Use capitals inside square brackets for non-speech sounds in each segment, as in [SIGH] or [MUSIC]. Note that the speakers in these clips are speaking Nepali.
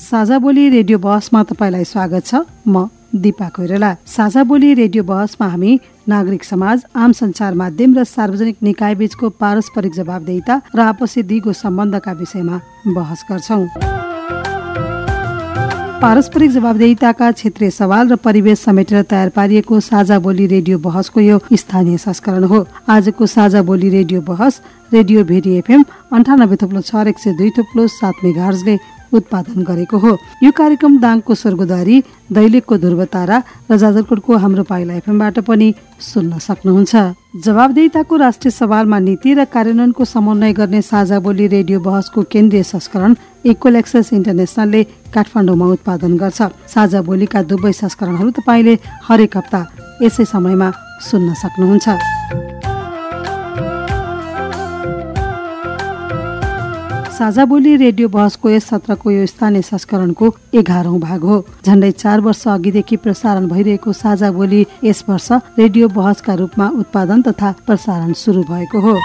साझा बोली रेडियो बहसमा तपाईँलाई स्वागत छ। म दिपा कोइराला। साझा बोली रेडियो बहसमा हामी नागरिक समाज आम सञ्चार माध्यम र सार्वजनिक निकाय बीचको पारस्परिक जवाबदेहिता र आपसी दिगो सम्बन्धका विषयमा बहस गर्छौँ। पारस्परिक जवाबदेहिताका क्षेत्रीय सवाल र परिवेश समेटेर तयार पारिएको साझा बोली रेडियो बहसको यो स्थानीय संस्करण हो। आजको साझा बोली रेडियो बहस रेडियो भेरी एफएम अन्ठानब्बे थुप्लो छ एक सय दुई थुप्लो सात मेघार्जले उत्पादन गरेको हो। यो कार्यक्रम दाङको स्वर्गद्वारी दैलेखको ध्रुवतारा र जाजरकोटको हाम्रो पाइला एफएमबाट पनि सुन्न सक्नुहुन्छ। जवाबदेहिताको राष्ट्रिय सवालमा नीति र कार्यान्वयनको समन्वय गर्ने साझा बोली रेडियो बहसको केन्द्रीय संस्करण इक्वल एक्सेस इन्टरनेसनलले काठमाडौँमा उत्पादन गर्छ। साझा बोलीका दुवै संस्करणहरू तपाईँले हरेक हप्ता यसै समयमा सुन्न सक्नुहुन्छ। साझा बोली रेडियो बहसको यस सत्रको यो स्थानीय संस्करणको एघारौं भाग हो। झण्डै चार वर्ष अघिदेखि प्रसारण भइरहेको साझा बोली यस वर्ष रेडियो बहसका रूपमा उत्पादन तथा प्रसारण सुरु भएको हो।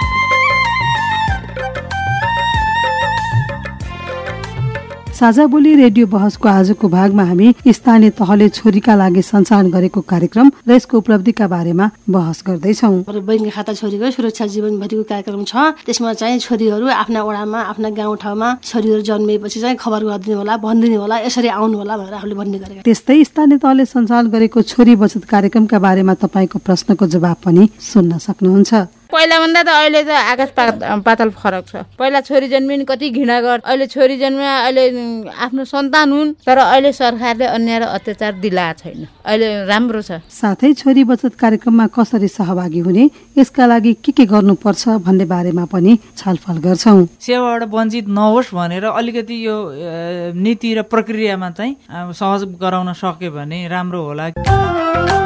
साझा बोली रेडियो बहसको आजको भागमा हामी स्थानीय तहले छोरीका लागि सञ्चालन गरेको कार्यक्रम र यसको उपलब्धिका बारेमा बहस गर्दैछौ। बैङ्क खाता छोरीको सुरक्षा जीवनभरिको कार्यक्रम छ। त्यसमा चाहिँ छोरीहरू आफ्ना वडामा आफ्ना गाउँठाउँमा छोरीहरू जन्मिएपछि चाहिँ खबर गरिदिनु होला भनिदिनु होला यसरी आउनु होला भनेर आफूले भन्ने गरेका त्यस्तै स्थानीय तहले सञ्चालन गरेको छोरी बचत कार्यक्रमका बारेमा तपाईँको प्रश्नको जवाब पनि सुन्न सक्नुहुन्छ। पहिला भन्दा त अहिले त आकाश पातल फरक छ। पहिला छोरी जन्मिने कति घृणा गर अहिले छोरी जन्मिए अहिले आफ्नो सन्तान हुन् तर अहिले सरकारले अन्याय र अत्याचार दिला छैन। अहिले राम्रो छ। साथै छोरी बचत कार्यक्रममा कसरी सहभागी हुने यसका लागि के के गर्नुपर्छ भन्ने बारेमा पनि छलफल गर्छौ। सेवाबाट वञ्चित नहोस् भनेर अलिकति यो नीति र प्रक्रियामा चाहिँ सहज गराउन सक्यो भने राम्रो होला।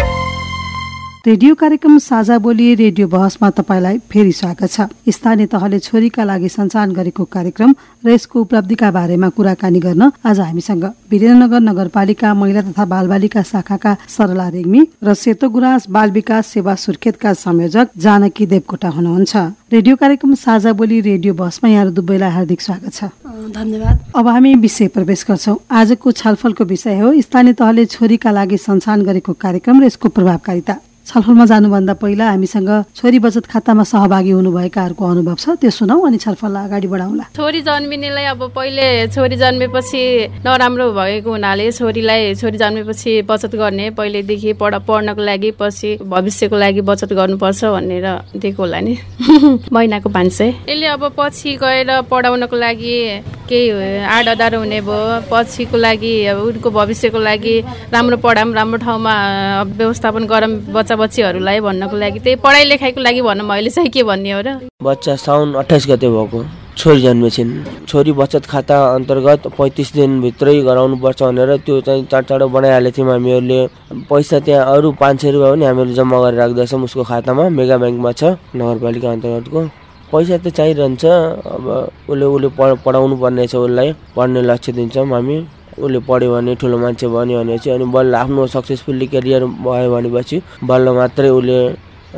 रेडियो कार्यक्रम साझा बोली रेडियो बहसमा तपाईँलाई फेरि स्वागत छ। स्थानीय तहले छोरीका लागि सञ्चालन गरेको कार्यक्रम र यसको उपलब्धिका बारेमा कुराकानी गर्न आज हामीसँग वीरेन्द्रनगर नगरपालिका महिला तथा बालबालिका शाखाका सरला रेग्मी र सेतो गुराँस बाल विकास सेवा सुर्खेतका संयोजक जानकी देवकोटा हुनुहुन्छ। रेडियो कार्यक्रम साझा बोली रेडियो बसमा यहाँ दुवैलाई हार्दिक स्वागत छ। धन्यवाद। अब हामी विषय प्रवेश गर्छौँ। आजको छलफलको विषय हो स्थानीय तहले छोरीका लागि सञ्चालन गरेको कार्यक्रम र यसको प्रभावकारिता। छलफलमा जानुभन्दा पहिला हामीसँग छोरी बचत खातामा सहभागी हुनुभएकाहरूको अनुभव छ त्यो सुनौ अनि छलफललाई अगाडि बढाउँला। छोरी जन्मिनेलाई अब पहिले छोरी जन्मेपछि नराम्रो भएको हुनाले छोरीलाई छोरी जन्मेपछि बचत गर्ने पहिलेदेखि पढ पढ्नको लागि पछि भविष्यको लागि बचत गर्नुपर्छ भनेर दिएको होला नि। [LAUGHS] महिनाको पाँच सय। यसले अब पछि गएर पढाउनको लागि केही आड अदार हुने भयो पछिको लागि अब उनको भविष्यको लागि राम्रो पढाऊँ राम्रो ठाउँमा व्यवस्थापन गरौँ बच्चीहरूलाई भन्नको लागि त्यही पढाइ लेखाइको लागि भनौँ अहिले चाहिँ के भन्ने हो र? बच्चा साउन अठाइस गते भएको छोरी जन्मेछिन्। छोरी बचत खाता अन्तर्गत पैँतिस दिनभित्रै गराउनुपर्छ भनेर त्यो चाहिँ चाँडो चाँडो बनाइहालेको थियौँ हामीहरूले। पैसा त्यहाँ अरू पाँच सय रुपियाँ पनि हामीहरूले जम्मा गरेर राख्दैछौँ उसको खातामा मेगा ब्याङ्कमा छ नगरपालिका अन्तर्गतको। पैसा त चाहिरहन्छ अब उसले उसले पढाउनु पर्ने छ उसलाई पढ्ने लक्ष्य दिन्छौँ हामी। उसले पढ्यो भने ठुलो मान्छे बन्यो भनेपछि अनि बल्ल आफ्नो सक्सेसफुल्ली करियर भयो भनेपछि बल्ल मात्रै उसले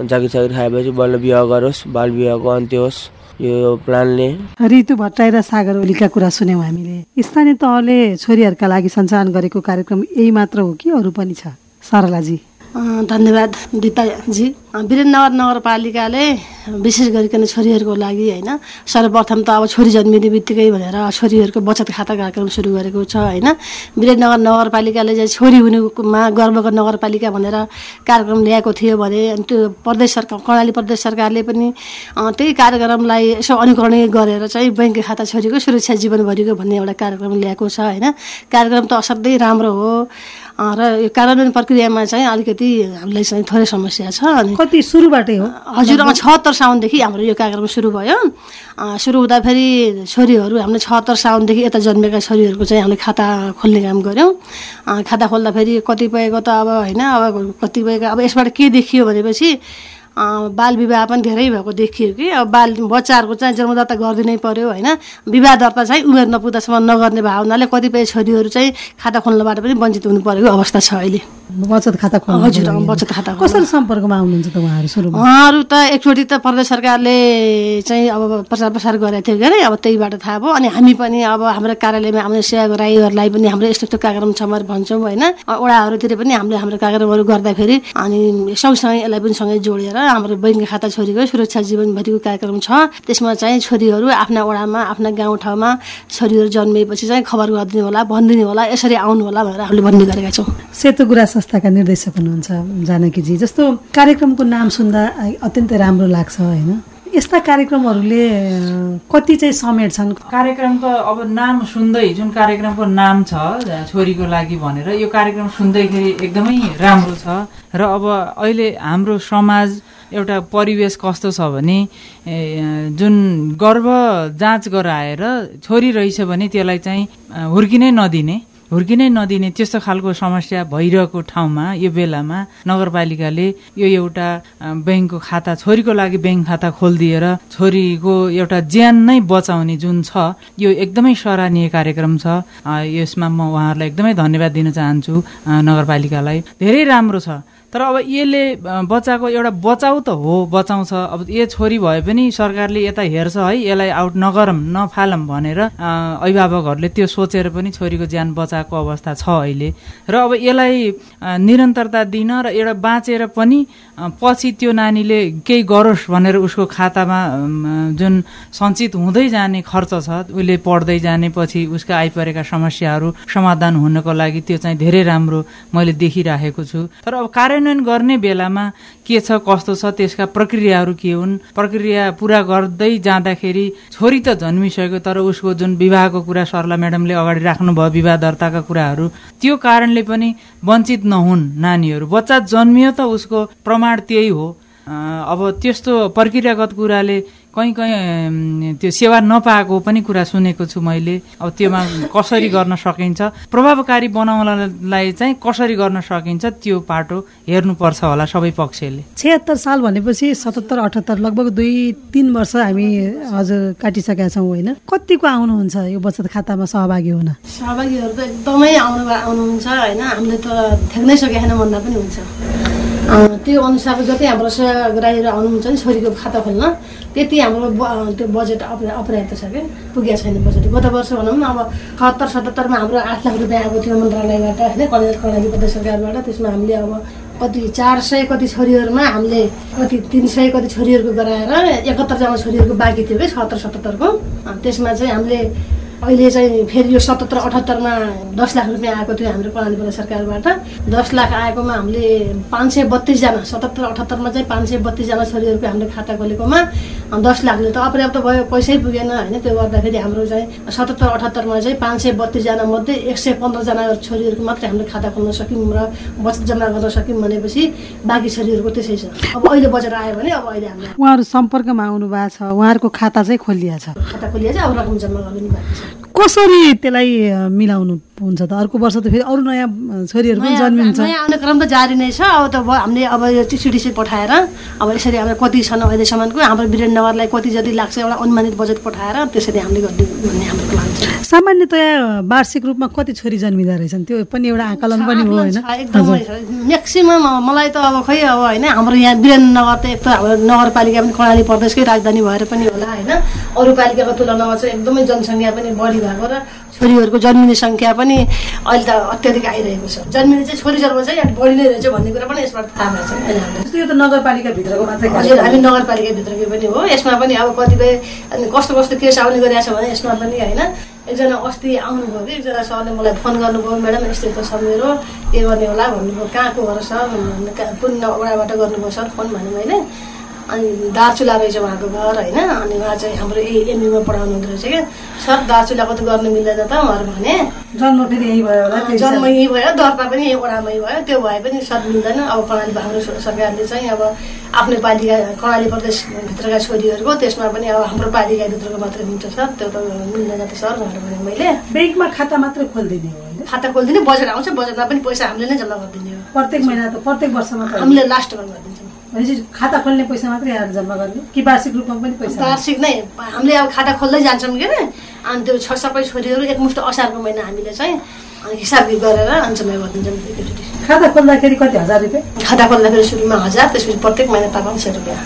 जागिर सागिर खाएपछि बल्ल विवाह गरोस् बाल विवाहको अन्त्य होस् यो प्लानले। ऋतु भट्टराई र सागर ओलीका कुरा सुन्यौँ हामीले। स्थानीय तहले छोरीहरूका लागि सञ्चालन गरेको कार्यक्रम यही मात्र हो कि अरू पनि छ? सरलाजी। धन्यवाद दिपाजी। वीरेन्द्रनगर नगरपालिकाले विशेष गरिकन छोरीहरूको लागि होइन सर्वप्रथम त अब छोरी जन्मिने बित्तिकै भनेर छोरीहरूको बचत खाता कार्यक्रम सुरु गरेको छ होइन। विराटनगर नगरपालिकाले चाहिँ छोरी हुनुमा गर्वको नगरपालिका भनेर कार्यक्रम ल्याएको थियो भने अनि त्यो प्रदेश सरकार कर्णाली प्रदेश सरकारले पनि त्यही कार्यक्रमलाई यसो अनुकरण गरेर चाहिँ ब्याङ्क खाता छोरीको सुरक्षा जीवनभरिको भन्ने एउटा कार्यक्रम ल्याएको छ होइन। कार्यक्रम त असाध्यै राम्रो हो। र यो कार्यान्वयन प्रक्रियामा चाहिँ अलिकति हामीलाई चाहिँ थोरै समस्या छ अनि कति सुरुबाटै हो? हजुर छहत्तर साउनदेखि हाम्रो यो कार्यक्रम सुरु भयो। सुरु हुँदाखेरि छोरीहरू हामीले छहत्तर साउनदेखि यता जन्मेका छोरीहरूको चाहिँ हामीले खाता खोल्ने काम गऱ्यौँ। खाता खोल्दाखेरि कतिपयको त अब होइन अब कतिपयको अब यसबाट के देखियो भनेपछि बाल विवाह पनि धेरै भएको देखियो कि। अब बाल बच्चाहरूको चाहिँ जन्मदत्ता गरिदिनै पर्यो होइन? विवाह दर्ता चाहिँ उमेर नपुग्दासम्म नगर्ने भावनाले कतिपय छोरीहरू चाहिँ खाता खोल्नबाट पनि वञ्चित हुनु परेको अवस्था छ अहिले। बचत खाता हजुर बचत खाता। कसरी सम्पर्कमा आउनुहुन्छ त उहाँहरू सुरुमा? उहाँहरू त एकचोटि त प्रदेश सरकारले चाहिँ अब प्रचार प्रसार गरेको थियो के अरे अब त्यहीबाट थाहा भयो। अनि हामी पनि अब हाम्रो कार्यालयमा आउने सेवा राईहरूलाई पनि हाम्रो यस्तो यस्तो कार्यक्रम छ भनेर भन्छौँ होइन? अ, वडाहरूतिर पनि हामीले हाम्रो कार्यक्रमहरू गर्दाखेरि अनि सँगसँगै यसलाई पनि सँगै जोडेर हाम्रो बैङ्क खाता छोरीको सुरक्षा जीवनभरिको कार्यक्रम छ। त्यसमा चाहिँ छोरीहरू आफ्ना वडामा आफ्ना गाउँठाउँमा छोरीहरू जन्मिएपछि चाहिँ खबर गरिदिनु होला भनिदिनु होला यसरी आउनु होला भनेर हामीले भन्ने गरेका छौँ। सेतो गुरा संस्थाका निर्देशक हुनुहुन्छ जानकीजी। जस्तो कार्यक्रमको नाम सुन्दा अत्यन्तै राम्रो लाग्छ होइन? यस्ता कार्यक्रमहरूले कति चाहिँ समेट्छन् कार्यक्रम त अब नाम सुन्दै जुन कार्यक्रमको नाम छ छोरीको लागि भनेर यो कार्यक्रम सुन्दैखेरि एकदमै राम्रो छ। र अब अहिले हाम्रो समाज एउटा परिवेश कस्तो छ भने जुन गर्भ जाँच गराएर छोरी रहेछ भने त्यसलाई चाहिँ हुर्किनै नदिने हुर्किनै नदिने त्यस्तो खालको समस्या भइरहेको ठाउँमा यो बेलामा नगरपालिकाले यो एउटा ब्याङ्कको खाता छोरीको लागि ब्याङ्क खाता खोलिदिएर छोरीको एउटा ज्यान नै बचाउने जुन छ यो एकदमै सराहनीय कार्यक्रम छ। यसमा म उहाँहरूलाई एकदमै धन्यवाद दिन चाहन्छु नगरपालिकालाई। धेरै राम्रो छ तर अब यसले बच्चाको एउटा बचाउ त हो बचाउँछ। अब यो छोरी भए पनि सरकारले यता हेर्छ है यसलाई आउट नगरौँ नफालौँ भनेर अभिभावकहरूले त्यो सोचेर पनि छोरीको ज्यान बचाएको अवस्था छ अहिले। र अब यसलाई निरन्तरता दिन र एउटा बाँचेर पनि पछि त्यो नानीले केही गरोस् भनेर उसको खातामा जुन सञ्चित हुँदै जाने खर्च छ उसले पढ्दै जाने पछि उसका आइपरेका समस्याहरू समाधान हुनको लागि त्यो चाहिँ धेरै राम्रो मैले देखिराखेको छु। तर अब कार्यान्वयन गर्ने बेलामा के छ कस्तो छ त्यसका प्रक्रियाहरू के हुन्? प्रक्रिया पुरा गर्दै जाँदाखेरि छोरी त जन्मिसक्यो तर उसको जुन विवाहको कुरा सरला म्याडमले अगाडि राख्नुभयो विवाह दर्ताका कुराहरू त्यो कारणले पनि वञ्चित नहुन् नानीहरू। बच्चा जन्मियो त उसको प्रमाण त्यही हो। अब त्यस्तो प्रक्रियागत कुराले कहीँ कहीँ त्यो सेवा नपाएको पनि कुरा सुनेको छु मैले। अब त्योमा कसरी गर्न सकिन्छ? प्रभावकारी बनाउनलाई चाहिँ कसरी गर्न सकिन्छ? त्यो पाटो हेर्नुपर्छ होला सबै पक्षले। छिहत्तर साल भनेपछि सतहत्तर अठहत्तर लगभग दुई तिन वर्ष हामी हजुर काटिसकेका छौँ होइन? कतिको आउनुहुन्छ यो बचत खातामा सहभागी हुन? सहभागीहरू त एकदमै आउनु आउनुहुन्छ होइन? हामीले त ठेक्नै सकेका छैन भन्दा पनि हुन्छ। त्यो अनुसारको जति हाम्रो सहग्राहीहरू आउनुहुन्छ नि छोरीको खाता खोल्न त्यति हाम्रो त्यो बजेट अपर्या अपर्याप्त छ क्या पुगेको छैन बजेट गत वर्ष भनौँ न अब सत्तर सतहत्तरमा हाम्रो आठ लाख रुपियाँ आएको थियो मन्त्रालयबाट होइन? कर्णाली कर्णाली प्रदेश सरकारबाट। त्यसमा हामीले अब कति चार सय कति छोरीहरूमा हामीले कति तिन सय कति छोरीहरूको गराएर एकहत्तरजना छोरीहरूको बाँकी थियो कि सत्तर सतहत्तरको। त्यसमा चाहिँ हामीले अहिले चाहिँ फेरि यो सतहत्तर अठहत्तरमा दस लाख रुपियाँ आएको थियो हाम्रो प्रदेश सरकारबाट। दस लाख आएकोमा हामीले पाँच सय बत्तिसजना सतहत्तर अठहत्तरमा चाहिँ पाँच सय बत्तिसजना छोरीहरूको हामीले खाता खोलेकोमा दस लाखले त अपर्याप्त भयो पैसै पुगेन होइन त्यो गर्दाखेरि हाम्रो चाहिँ सतहत्तर अठहत्तरमा चाहिँ पाँच सय बत्तिसजना मध्ये एक सय पन्ध्रजना छोरीहरूको मात्रै हामीले खाता खोल्न सक्यौँ र बचत जम्मा गर्न सक्यौँ भनेपछि बाँकी छोरीहरूको त्यसै छ। अब अहिले बजेट आयो भने अब अहिले हामीले उहाँहरू सम्पर्कमा आउनु भएको छ उहाँहरूको खाता चाहिँ खोलिया छ। खाता खोलिया चाहिँ अब रकम जम्मा गर्नु बाँकी छ। कसरी त्यसलाई मिलाउनु हुन्छ त? अर्को वर्ष त फेरि अरू नयाँ छोरीहरू पनि जन्मिन्छ। नयाँ आउने क्रम त जारी नै छ। अब त हामीले अब यो टिसिडिसी पठाएर अब यसरी हाम्रो कति छन् अहिलेसम्मको हाम्रो वीरेन्द्रनगरलाई कति जति लाग्छ एउटा अनुमानित बजेट पठाएर त्यसरी हामीले गरिदिउँ भन्ने हाम्रो प्लान छ। सामान्यतया वार्षिक रूपमा कति छोरी जन्मिँदो रहेछन्? त्यो पनि एउटा आकलन पनि हो होइन? एकदमै। म्याक्सिमम् मलाई त अब खै अब होइन हाम्रो यहाँ वीरेन्द्रनगर त एक त हाम्रो नगरपालिका पनि कर्णाली प्रदेशकै राजधानी भएर पनि होला होइन? अरू पालिकाको तुलनामा चाहिँ एकदमै जनसङ्ख्या पनि बढी भएको र छोरीहरूको जन्मिने सङ्ख्या पनि अहिले त अत्याधिक आइरहेको छ। जन्मिने चाहिँ छोरी जन्म चाहिँ अलिक बढी नै रहेछ भन्ने कुरा पनि यसबाट थाहा भएको छ जस्तो यो त नगरपालिकाभित्रको मात्रै हजुर हामी नगरपालिकाभित्रकै पनि हो। यसमा पनि अब कतिपय कस्तो कस्तो केस आउने गरेको छ भने यसमा पनि होइन। एकजना अस्ति आउनुभयो कि एकजना सरले मलाई फोन गर्नुभयो म्याडम यस्तो यस्तो छ मेरो के गर्ने होला भन्नुभयो कहाँको हो र सर? कहाँ- कुन वडाबाट गर्नुभयो सर फोन भने मैले अनि दार्चुला रहेछ उहाँको घर होइन? अनि उहाँ चाहिँ हाम्रो एमयुमा पढाउनु हुँदो रहेछ क्या। सर दार्चुलाको त गर्नु मिल्दैन त? उहाँहरू भने। जन्म फेरि यही भयो होला जन्म। यहीँ भयो दर्ता पनि यहीँ वडामै भयो। त्यो भए पनि सर मिल्दैन। अब कर्णाली हाम्रो सरकारले चाहिँ अब आफ्नै पालिका कर्णाली प्रदेशभित्रका छोरीहरूको त्यसमा पनि अब हाम्रो पालिकाभित्रको मात्रै हुन्छ सर त्यो त मिल्दैन त सर भनेर भने मैले। ब्याङ्कमा खाता मात्रै खोलिदिने हो खाता खोलिदिने बजेट आउँछ बजेटमा पनि पैसा हामीले नै जम्मा गरिदिने हो। प्रत्येक महिना त प्रत्येक वर्ष मात्र। होइन। हामीले लास्टमा गरिदिन्छौँ। भनेपछि खाता खोल्ने पैसा मात्रै यहाँ जम्मा गर्ने? कि वार्षिक रूपमा पनि पैसा? वार्षिक नै। हामीले अब खाता खोल्दै जान्छौँ के अरे अनि त्यो छ सबै छोरीहरू एकमुष्ट असारको महिना हामीले चाहिँ हिसाब गरेर अनि जम्मा गरिदिन्छौँ एकैचोटि। खाता खोल्दाखेरि कति हजार रुपियाँ? खाता खोल्दाखेरि सुरुमा हजार त्यसपछि प्रत्येक महिना पाँच सय रुपियाँ।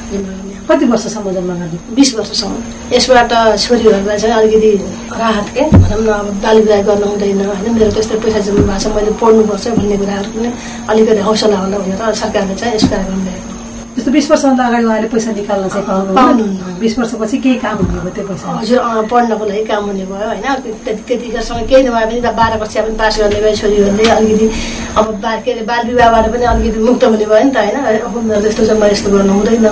कति वर्षसम्म जम्मा गर्ने? बिस वर्षसम्म। यसबाट छोरीहरूलाई चाहिँ अलिकति राहत के भनौँ न अब बाल विवाह गर्नु हुँदैन होइन? मेरो त्यस्तो पैसा जम्मा भएको छ मैले पढ्नुपर्छ भन्ने कुराहरू पनि अलिकति हौसला होला भनेर सरकारले चाहिँ यस कार्यक्रम ल्याएको जस्तो बिस वर्षभन्दा अगाडि उहाँले पैसा निकाल्न चाहिँ पाउनु। बिस वर्षपछि केही काम हुने भयो त्यो पैसा। हजुर पढ्नको लागि काम हुने भयो होइन? त्यति त्यतिखेरसम्म केही नभए पनि त बाह्र कक्षा पनि पास गर्ने भयो छोरीहरूले अलिकति अब बा के अरे बाल विवाहबाट पनि अलिकति मुक्त हुने भयो नि त होइन? अब त्यस्तो चाहिँ म यस्तो गर्नु हुँदैन।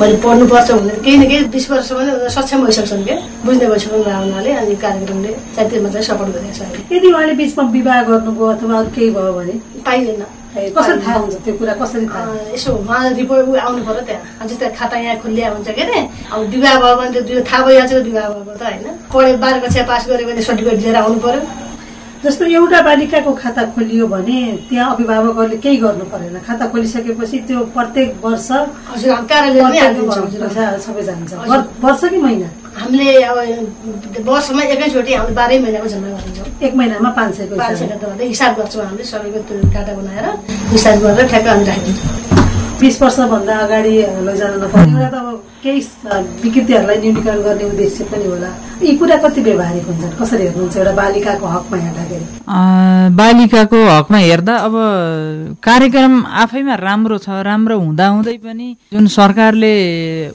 मैले पढ्नुपर्छ भनेर केही न केही बिस वर्ष पनि सक्षम भइसक्छन् क्या। बुझ्ने भइसक्नु हुनाले अनि कार्यक्रमले चाहिँ त्यसमा चाहिँ सपोर्ट गरिरहेको छ यदि उहाँले बिचमा विवाह गर्नुभयो अथवा केही भयो भने? पाइँदैन। कसरी थाहा हुन्छ त्यो कुरा कसरी थाहा? यसो उहाँ रिपोर्ट उ आउनु पऱ्यो त्यहाँ। जस्तै खाता यहाँ खुल्लिया हुन्छ के अरे? अब विवाह भयो भने त्यो थाहा भइहाल्छ विवाह भएको त होइन। पढे बाह्र कक्षा पास गऱ्यो भने सर्टिफिकेट लिएर आउनु पऱ्यो जस्तो एउटा बालिकाको खाता खोलियो भने त्यहाँ अभिभावकहरूले केही गर्नु परेन। खाता खोलिसकेपछि त्यो प्रत्येक वर्ष सबै जान्छ। वर्ष कि महिना? हामीले अब वर्षमा एकैचोटि हामीले बाह्रै महिनाको जम्मा गरिदिन्छौँ। एक महिनामा पाँच सयको पाँच। सयको हिसाब गर्छौँ हामीले सबैको त्यो डाटा बनाएर हिसाब गरेर ठ्याक्क अनि राखिदिन्छौँ। बिस वर्षभन्दा अगाडि लैजान नपर्ने एउटा त अब केही विकृतिहरूलाई न्यूनीकरण गर्ने उद्देश्य पनि होला। यी कुरा कति व्यवहारिक हुन्छन्? कसरी हेर्नुहुन्छ एउटा बालिकाको हकमा हेर्दाखेरि? बालिकाको हकमा हेर्दा अब कार्यक्रम आफैमा राम्रो छ राम्रो हुँदाहुँदै पनि जुन सरकारले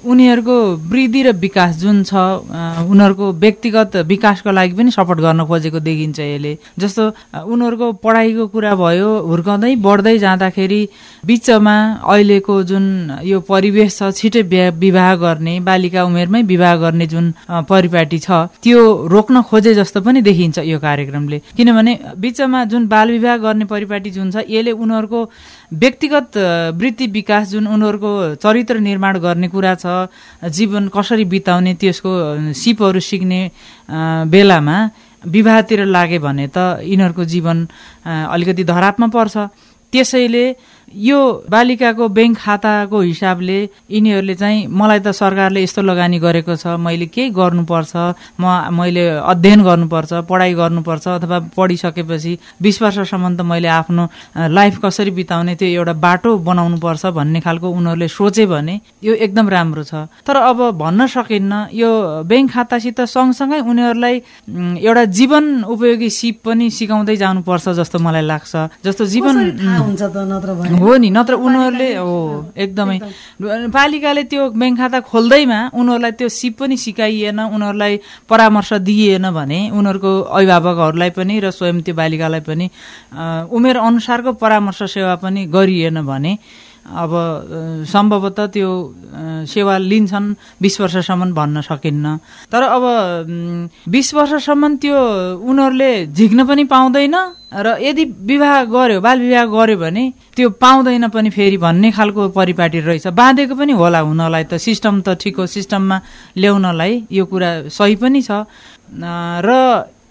उनीहरूको वृद्धि र विकास जुन छ उनीहरूको व्यक्तिगत विकासको लागि पनि सपोर्ट गर्न खोजेको देखिन्छ यसले। जस्तो उनीहरूको पढाइको कुरा भयो हुर्काउँदै बढ्दै जाँदाखेरि बिचमा अहिलेको जुन यो परिवेश छ छिटै ब्या- गर्ने बालिका उमेरमै विवाह गर्ने जुन परिपाटी छ त्यो रोक्न खोजे जस्तो पनि देखिन्छ यो कार्यक्रमले। किनभने बिचमा जुन बाल विवाह गर्ने परिपाटी जुन छ यसले उनीहरूको व्यक्तिगत वृत्ति विकास जुन उनीहरूको चरित्र निर्माण गर्ने कुरा छ जीवन कसरी बिताउने त्यसको सिपहरू सिक्ने बेलामा विवाहतिर लागे भने त यिनीहरूको जीवन अलिकति धरापमा पर्छ। त्यसैले यो बालिकाको ब्याङ्क खाताको हिसाबले यिनीहरूले चाहिँ मलाई त सरकारले यस्तो लगानी गरेको छ मैले केही गर्नुपर्छ म मैले अध्ययन गर्नुपर्छ पढाइ गर्नुपर्छ अथवा पढिसकेपछि बिस वर्षसम्म त मैले आफ्नो लाइफ कसरी बिताउने त्यो एउटा बाटो बनाउनुपर्छ भन्ने खालको उनीहरूले सोचे भने यो एकदम राम्रो छ। तर अब भन्न सकिन्न यो ब्याङ्क खातासित सँगसँगै उनीहरूलाई एउटा जीवन उपयोगी सिप पनि सिकाउँदै जानुपर्छ जस्तो मलाई लाग्छ। जस्तो जीवन हुन्छ त नत्र हो नि नत्र उनीहरूले हो एकदमै। पालिकाले त्यो ब्याङ्क खाता खोल्दैमा उनीहरूलाई त्यो सिप पनि सिकाइएन उनीहरूलाई परामर्श दिइएन भने उनीहरूको अभिभावकहरूलाई पनि र स्वयं त्यो बालिकालाई पनि उमेर अनुसारको परामर्श सेवा पनि गरिएन भने अब सम्भवतः त्यो सेवा लिन्छन् बिस वर्षसम्म भन्न सकिन्न। तर अब बिस वर्षसम्म त्यो उनीहरूले झिक्न पनि पाउँदैन र यदि विवाह गर्यो बाल विवाह गर्यो भने त्यो पाउँदैन पनि फेरि भन्ने खालको परिपाटी रहेछ। बाँधेको पनि होला हुनलाई त सिस्टम त ठिक हो सिस्टममा ल्याउनलाई यो कुरा सही पनि छ। र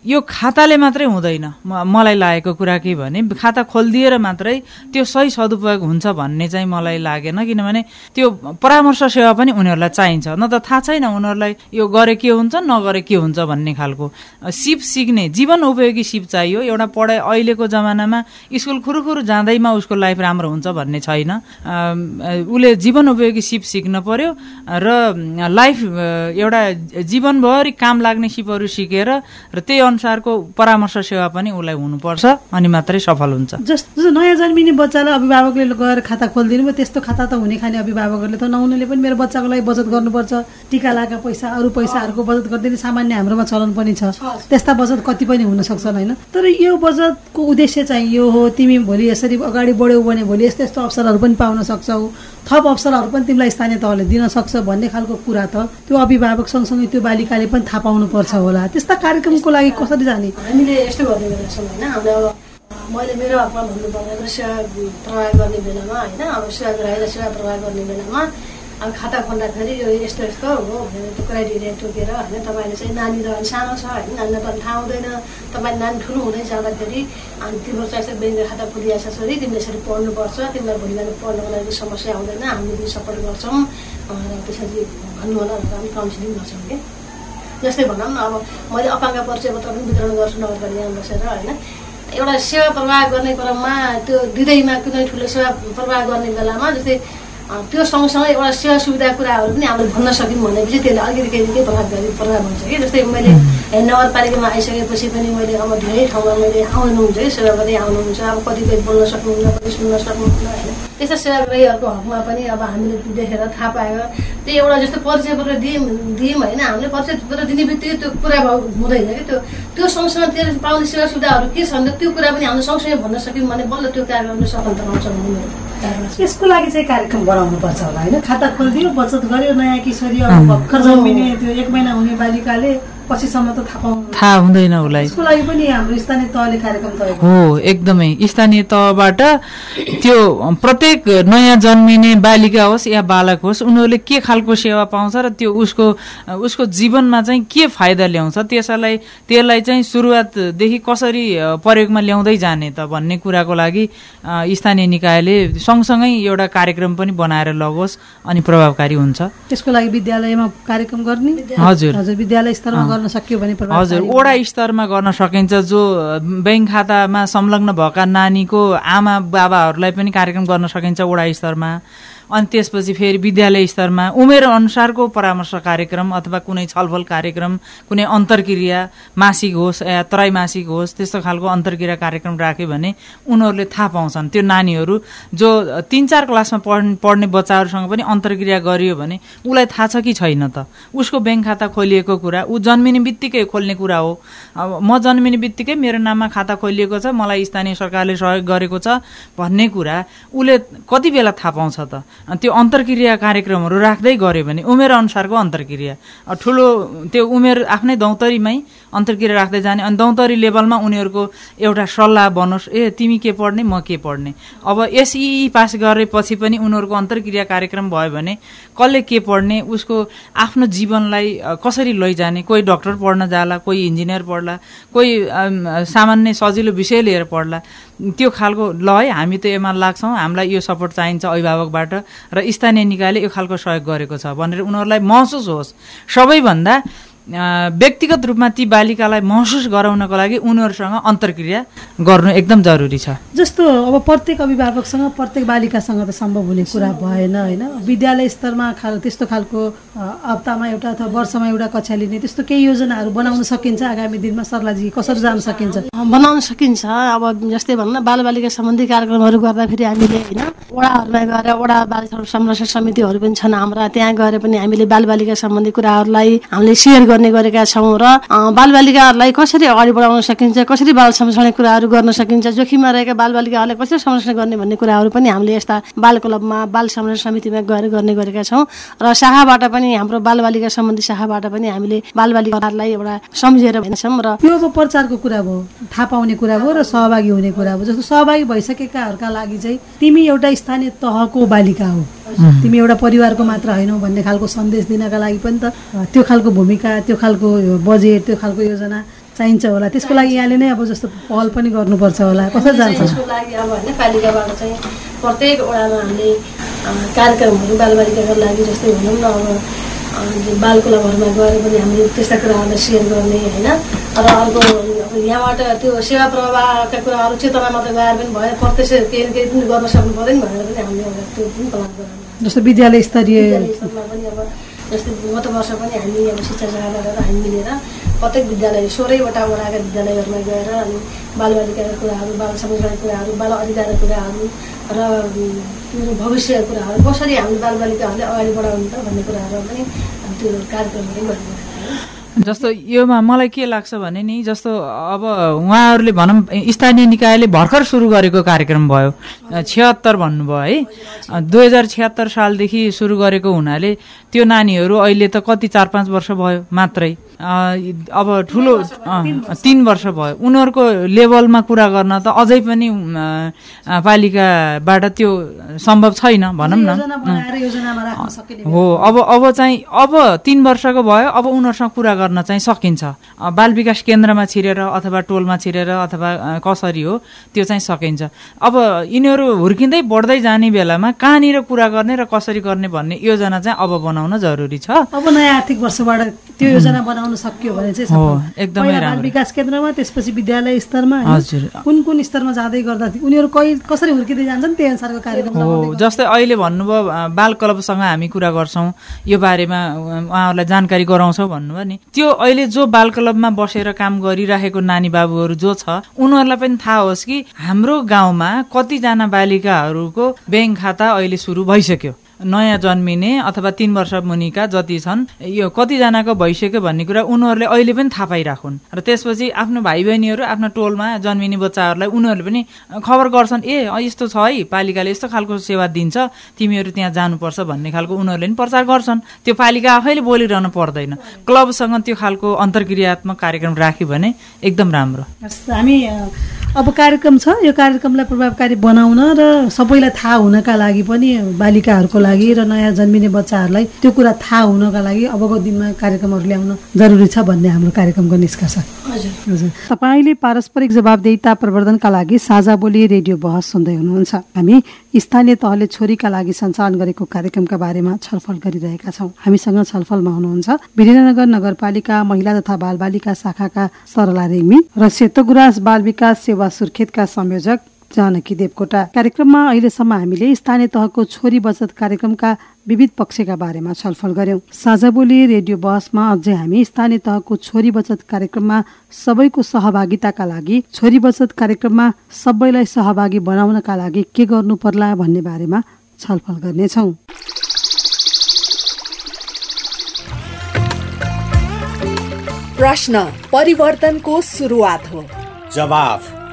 यो खाताले मात्रै हुँदैन। मलाई लागेको कुरा के भने खाता खोलिदिएर मात्रै त्यो सही सदुपयोग हुन्छ भन्ने चाहिँ मलाई लागेन किनभने त्यो परामर्श सेवा पनि उनीहरूलाई चाहिन्छ। न त थाहा छैन उनीहरूलाई यो गरे के हुन्छ नगरे के हुन्छ भन्ने खालको। सिप सिक्ने जीवन उपयोगी सिप चाहियो। एउटा पढाइ अहिलेको जमानामा स्कुल खुरुखुरु जाँदैमा उसको लाइफ राम्रो हुन्छ भन्ने छैन। उसले जीवन उपयोगी सिप सिक्न पर्यो र लाइफ एउटा जीवनभरि काम लाग्ने सिपहरू सिकेर र त्यही अनुसारको परामर्श सेवा पनि उसलाई हुनुपर्छ अनि मात्रै सफल हुन्छ। जस्तो नयाँ जन्मिने बच्चालाई अभिभावकले गएर खाता खोलिदिनु भयो त्यस्तो खाता त हुने खाने अभिभावकहरूले त नहुनेले पनि मेरो बच्चाको लागि बचत गर्नुपर्छ। टिका लगाएका पैसा अरू पैसाहरूको बचत गरिदिने सामान्य हाम्रोमा चलन पनि छ। त्यस्ता बचत कति पनि हुन सक्छन् होइन? तर यो बचतको उद्देश्य चाहिँ यो हो तिमी भोलि यसरी अगाडि बढ्यौ भने भोलि यस्तो यस्तो अवसरहरू पनि पाउन सक्छौ। थप अवसरहरू पनि तिमीलाई स्थानीय तहले दिन सक्छ भन्ने खालको कुरा त त्यो अभिभावक सँगसँगै त्यो बालिकाले पनि थाहा पाउनुपर्छ होला। त्यस्ता कार्यक्रमको लागि कसरी जाने? हामीले यस्तो गर्ने होइन मैले मेरो हकमा भन्नुपर्दा सेवा प्रवाह गर्ने बेलामा होइन अब सेवा ग्राहीलाई सेवा प्रवाह गर्ने बेलामा अब खाता खोल्दाखेरि यो यस्तो यस्तो हो भनेर त्यो क्राइटेरिया तोकेर होइन तपाईँले चाहिँ नानी त अलि सानो छ होइन नानीलाई त थाहा हुँदैन तपाईँ नानी ठुलो हुँदै जाँदाखेरि अनि तिम्रो चाहिँ यस्तो ब्याङ्क खाता खोलिया छ छोरी तिमीले यसरी पढ्नुपर्छ तिमीलाई भोलि बिहान पढ्नको लागि समस्या आउँदैन हामीले पनि सपोर्ट गर्छौँ र त्यसरी भन्नु होला भनेर हामी काउन्सिलिङ गर्छौँ कि जस्तै भनौँ न अब मैले अपाङ्ग परिचय पत्र पनि वितरण गर्छु नगरपालिकामा बसेर होइन? एउटा सेवा प्रवाह गर्ने क्रममा त्यो दिँदैमा कुनै ठुलो सेवा प्रवाह गर्ने बेलामा जस्तै त्यो सँगसँगै एउटा सेवा सुविधा कुराहरू पनि हामीले भन्न सक्यौँ भनेपछि त्यसले अलिकति केही केही प्रभावकारी प्रभाव हुन्छ कि? जस्तै मैले नगरपालिकामा आइसकेपछि पनि मैले अब धेरै ठाउँमा मैले आउनुहुन्छ कि सेवा गर्दै आउनुहुन्छ। अब कतिपय बोल्न सक्नुहुन्न कति सुन्न सक्नुहुन्न होइन? त्यस्ता सेवाग्राहीहरूको हकमा पनि अब हामीले देखेर थाहा पायो। त्यही एउटा जस्तो परिचय पत्र दियौँ दियौँ होइन हामीले परिचय पत्र दिने बित्तिकै त्यो कुरा भयो हुँदैन कि त्यो। त्यो सँगसँगै त्यो पाउने सेवा सुविधाहरू के छन् त्यो कुरा पनि हामीले सँगसँगै भन्न सक्यौँ भने बल्ल त्यो कार्यक्रमले सफलता पाउँछ भन्ने यसको लागि चाहिँ कार्यक्रम बनाउनु पर्छ होला होइन? खाता खोलिदियो बचत गर्यो नयाँ किशोरी अब भर्खर जन्मिने त्यो एक महिना हुने बालिकाले पछिसम्म त थाहा थाहा हुँदैन उसलाई। यसको लागि पनि हाम्रो स्थानीय तहले कार्यक्रम तय। हो एकदमै। स्थानीय तहबाट त्यो प्रत्येक नयाँ जन्मिने बालिका होस् या बालक होस् उनीहरूले के खालको सेवा पाउँछ र त्यो उसको उसको जीवनमा चाहिँ के फाइदा ल्याउँछ त्यसलाई त्यसलाई चाहिँ सुरुवातदेखि कसरी प्रयोगमा ल्याउँदै जाने त भन्ने कुराको लागि स्थानीय निकायले सँगसँगै एउटा कार्यक्रम पनि बनाएर लगोस् अनि प्रभावकारी हुन्छ। त्यसको लागि विद्यालयमा कार्यक्रम गर्ने? हजुर। हजुर विद्यालय स्तरमा गर्न सक्यो भने हजुर वडा स्तरमा गर्न सकिन्छ जो ब्याङ्क खातामा संलग्न भएका नानीको आमा बाबाहरूलाई पनि कार्यक्रम गर्न सकिन्छ वडा स्तरमा अनि त्यसपछि फेरि विद्यालय स्तरमा उमेर अनुसारको परामर्श कार्यक्रम अथवा कुनै छलफल कार्यक्रम कुनै अन्तर्क्रिया मासिक होस् या त्रैमासिक होस् त्यस्तो खालको अन्तर्क्रिया कार्यक्रम राख्यो भने उनीहरूले थाहा पाउँछन्। त्यो नानीहरू जो तिन चार क्लासमा पढ पढ्ने बच्चाहरूसँग पनि अन्तर्क्रिया गरियो भने उसलाई थाहा छ कि छैन त? उसको ब्याङ्क खाता खोलिएको कुरा ऊ जन्मिने बित्तिकै खोल्ने कुरा हो। अब म जन्मिने बित्तिकै मेरो नाममा खाता खोलिएको छ मलाई स्थानीय सरकारले सहयोग गरेको छ भन्ने कुरा उसले कति बेला थाहा पाउँछ त? त्यो अन्तर्क्रिया कार्यक्रमहरू राख्दै गऱ्यो भने उमेर अनुसारको अन्तर्क्रिया। ठुलो त्यो उमेर आफ्नै दौतरीमै अन्तर्क्रिया राख्दै जाने अनि दौतरी लेभलमा उनीहरूको एउटा सल्लाह बनोस् ए तिमी के पढ्ने म के पढ्ने? अब एसई पास गरेपछि पनि उनीहरूको अन्तर्क्रिया कार्यक्रम भयो भने कसले के पढ्ने उसको आफ्नो जीवनलाई कसरी लैजाने कोही डक्टर पढ्न जाला कोही इन्जिनियर पढ्ला कोही सामान्य सजिलो विषय लिएर पढ्ला। त्यो खालको ल है हामी त यसमा लाग्छौँ हामीलाई यो सपोर्ट चाहिन्छ अभिभावकबाट र स्थानीय निकायले यो खालको सहयोग गरेको छ भनेर उनीहरूलाई महसुस होस्। सबैभन्दा व्यक्तिगत रूपमा ती बालिकालाई महसुस गराउनको लागि उनीहरूसँग अन्तर्क्रिया गर्नु एकदम जरुरी छ। जस्तो अब प्रत्येक अभिभावकसँग प्रत्येक बालिकासँग त सम्भव हुने कुरा भएन होइन? विद्यालय स्तरमा खाल त्यस्तो खालको हप्तामा एउटा अथवा वर्षमा एउटा कक्षा लिने त्यस्तो केही योजनाहरू बनाउन सकिन्छ आगामी दिनमा सरलाजी कसरी जान सकिन्छ? बनाउन सकिन्छ। अब जस्तै भनौँ न बालबालिका सम्बन्धी कार्यक्रमहरू गर्दाखेरि हामीले होइन वडाहरूमा गएर वडा बाल संरक्षण समितिहरू पनि छन् हाम्रा त्यहाँ गएर पनि हामीले बालबालिका सम्बन्धी कुराहरूलाई हामीले सेयर गर्ने गरेका छौँ र बालबालिकाहरूलाई कसरी अगाडि बढाउन सकिन्छ कसरी बाल संरक्षण कुराहरू गर्न सकिन्छ जोखिममा रहेका बालबालिकाहरूलाई कसरी संरक्षण गर्ने भन्ने कुराहरू पनि हामीले यस्ता बाल क्लबमा बाल संरक्षण समितिमा गएर गर्ने गरेका छौँ र शाखाबाट पनि हाम्रो बालबालिका सम्बन्धी शाखाबाट पनि हामीले बालबालिकाहरूलाई एउटा सम्झेर भन्छौँ र यो अब प्रचारको कुरा भयो थाहा पाउने कुरा भयो र सहभागी हुने कुरा भयो। जस्तो सहभागी भइसकेकाहरूका लागि चाहिँ तिमी एउटा स्थानीय तहको बालिका हो। तिमी एउटा परिवारको मात्र होइनौ भन्ने खालको सन्देश दिनका लागि पनि त त्यो खालको भूमिका त्यो खालको बजेट त्यो खालको योजना चाहिन्छ होला। त्यसको लागि यहाँले नै अब जस्तो पहल पनि गर्नुपर्छ होला। कसरी जान्छ? यसको लागि अब होइन पालिकाबाट चाहिँ प्रत्येक वडामा हामीले कार्यक्रमहरू बालबालिकाको लागि जस्तै भनौँ न अब अँ, जो बाल क्लबहरूमा गएर पनि हामीले त्यस्ता कुराहरूलाई सेयर गर्ने होइन? र अर्को यहाँबाट त्यो सेवा प्रवाहका कुराहरू चेतना मात्रै गएर पनि भयो प्रत्यक्ष केही केही पनि गर्न सक्नु पऱ्यो नि भनेर पनि हामीले एउटा त्यो पनि तलब गराउने जस्तो विद्यालय स्तरीय स्तरमा पनि अब जस्तै गत वर्ष पनि हामी अब शिक्षा शाखा गरेर हामी मिलेर प्रत्येक विद्यालय सोह्रैवटा वडाका विद्यालयहरूमा गएर अनि बालबालिकाका कुराहरू बाल संरक्षणका कुराहरू बाल अधिकारका कुराहरू र भविष्यका कुराहरू कसरी हामी बालबालिकाहरूले अगाडि बढाउनु त भन्ने कुराहरू पनि त्यो कार्यक्रमहरू गरिरहेको जस्तो योमा मलाई के लाग्छ भने नि जस्तो अब उहाँहरूले भनौँ स्थानीय निकायले भर्खर सुरु गरेको कार्यक्रम भयो छिहत्तर भन्नुभयो है। दुई हजार छिहत्तर सालदेखि सुरु गरेको हुनाले त्यो नानीहरू अहिले त कति चार पाँच वर्ष भयो मात्रै। अब ठुलो तिन वर्ष भयो उनीहरूको लेभलमा कुरा गर्न त अझै पनि पालिकाबाट त्यो सम्भव छैन भनौँ न। हो अब अब चाहिँ अब तिन वर्षको भयो अब उनीहरूसँग कुरा गर्न चाहिँ सकिन्छ बाल विकास केन्द्रमा छिरेर अथवा टोलमा छिरेर अथवा कसरी हो त्यो चाहिँ सकिन्छ अब यिनीहरू हुर्किँदै बढ्दै जाने बेलामा कहाँनिर कुरा गर्ने र कसरी गर्ने भन्ने योजना चाहिँ अब बनाउन जरुरी छ अब नयाँ आर्थिक वर्षबाट त्यो योजना बनाउन सकियो भने चाहिँ हो। एकदमै बाल। विकास केन्द्रमा त्यसपछि विद्यालय स्तरमा? हजुर। कुन कुन स्तरमा जाँदै गर्दा उनीहरू कहिले कसरी हुर्किँदै जान्छन् त्यही अनुसारको कार्यक्रम हो जस्तै अहिले भन्नुभयो बाल क्लबसँग हामी कुरा गर्छौँ यो बारेमा उहाँहरूलाई जानकारी गराउँछौँ भन्नुभयो नि त्यो अहिले जो बाल क्लबमा बसेर काम गरिरहेको नानी बाबुहरू जो छ उनीहरूलाई पनि थाहा होस् कि हाम्रो गाउँमा कतिजना बालिकाहरूको ब्याङ्क खाता अहिले सुरु भइसक्यो। नयाँ जन्मिने अथवा तिन वर्ष मुनिका जति छन् यो कतिजनाको भइसक्यो भन्ने कुरा उनीहरूले अहिले पनि थाहा पाइराखुन्। र त्यसपछि आफ्नो भाइ बहिनीहरू आफ्नो टोलमा जन्मिने बच्चाहरूलाई उनीहरूले पनि खबर गर्छन् ए यस्तो छ है पालिकाले यस्तो खालको सेवा दिन्छ तिमीहरू त्यहाँ जानुपर्छ भन्ने खालको उनीहरूले पनि प्रचार गर्छन्। त्यो पालिका आफैले बोलिरहनु पर्दैन। क्लबसँग त्यो खालको अन्तर्क्रियात्मक कार्यक्रम राख्यो भने एकदम राम्रो। हामी अब कार्यक्रम छ। यो कार्यक्रमलाई प्रभावकारी बनाउन र सबैलाई थाहा हुनका लागि पनि बालिकाहरूको लागि र नयाँ जन्मिने बच्चाहरूलाई त्यो कुरा थाहा हुनका लागि अबको दिनमा कार्यक्रमहरू ल्याउन जरुरी छ भन्ने हाम्रो कार्यक्रमको निष्कर्ष। हजुर। तपाईँले पारस्परिक जवाबदेहिता प्रवर्धनका लागि साझा बोली रेडियो बहस सुन्दै हुनुहुन्छ। हामी स्थानीय तहले छोरीका लागि सञ्चालन गरेको कार्यक्रमका बारेमा छलफल गरिरहेका छौँ। हामीसँग छलफलमा हुनुहुन्छ वीरेन्द्रनगर नगरपालिका महिला तथा बालबालिका शाखाका सरला रेग्मी र सेतोगुराँस बाल विकास सेवा सुर्खेतका संयोजक जानकी देवकोटा कार्यक्रममा अहिलेसम्म हामीले स्थानीय तहको छोरी बचत कार्यक्रमका विविध पक्षका बारेमा छलफल गर्यौं। साझा बोली रेडियो बहसमा अझै हामी स्थानीय तहको छोरी बचत कार्यक्रममा सबैको सहभागिताका लागि छोरी बचत कार्यक्रममा सबैलाई सहभागी बनाउनका लागि के गर्नु पर्ला भन्ने बारेमा छलफल गर्नेछौँ। प्रश्न परिवर्तनको सुरुवात हो। जवाफ।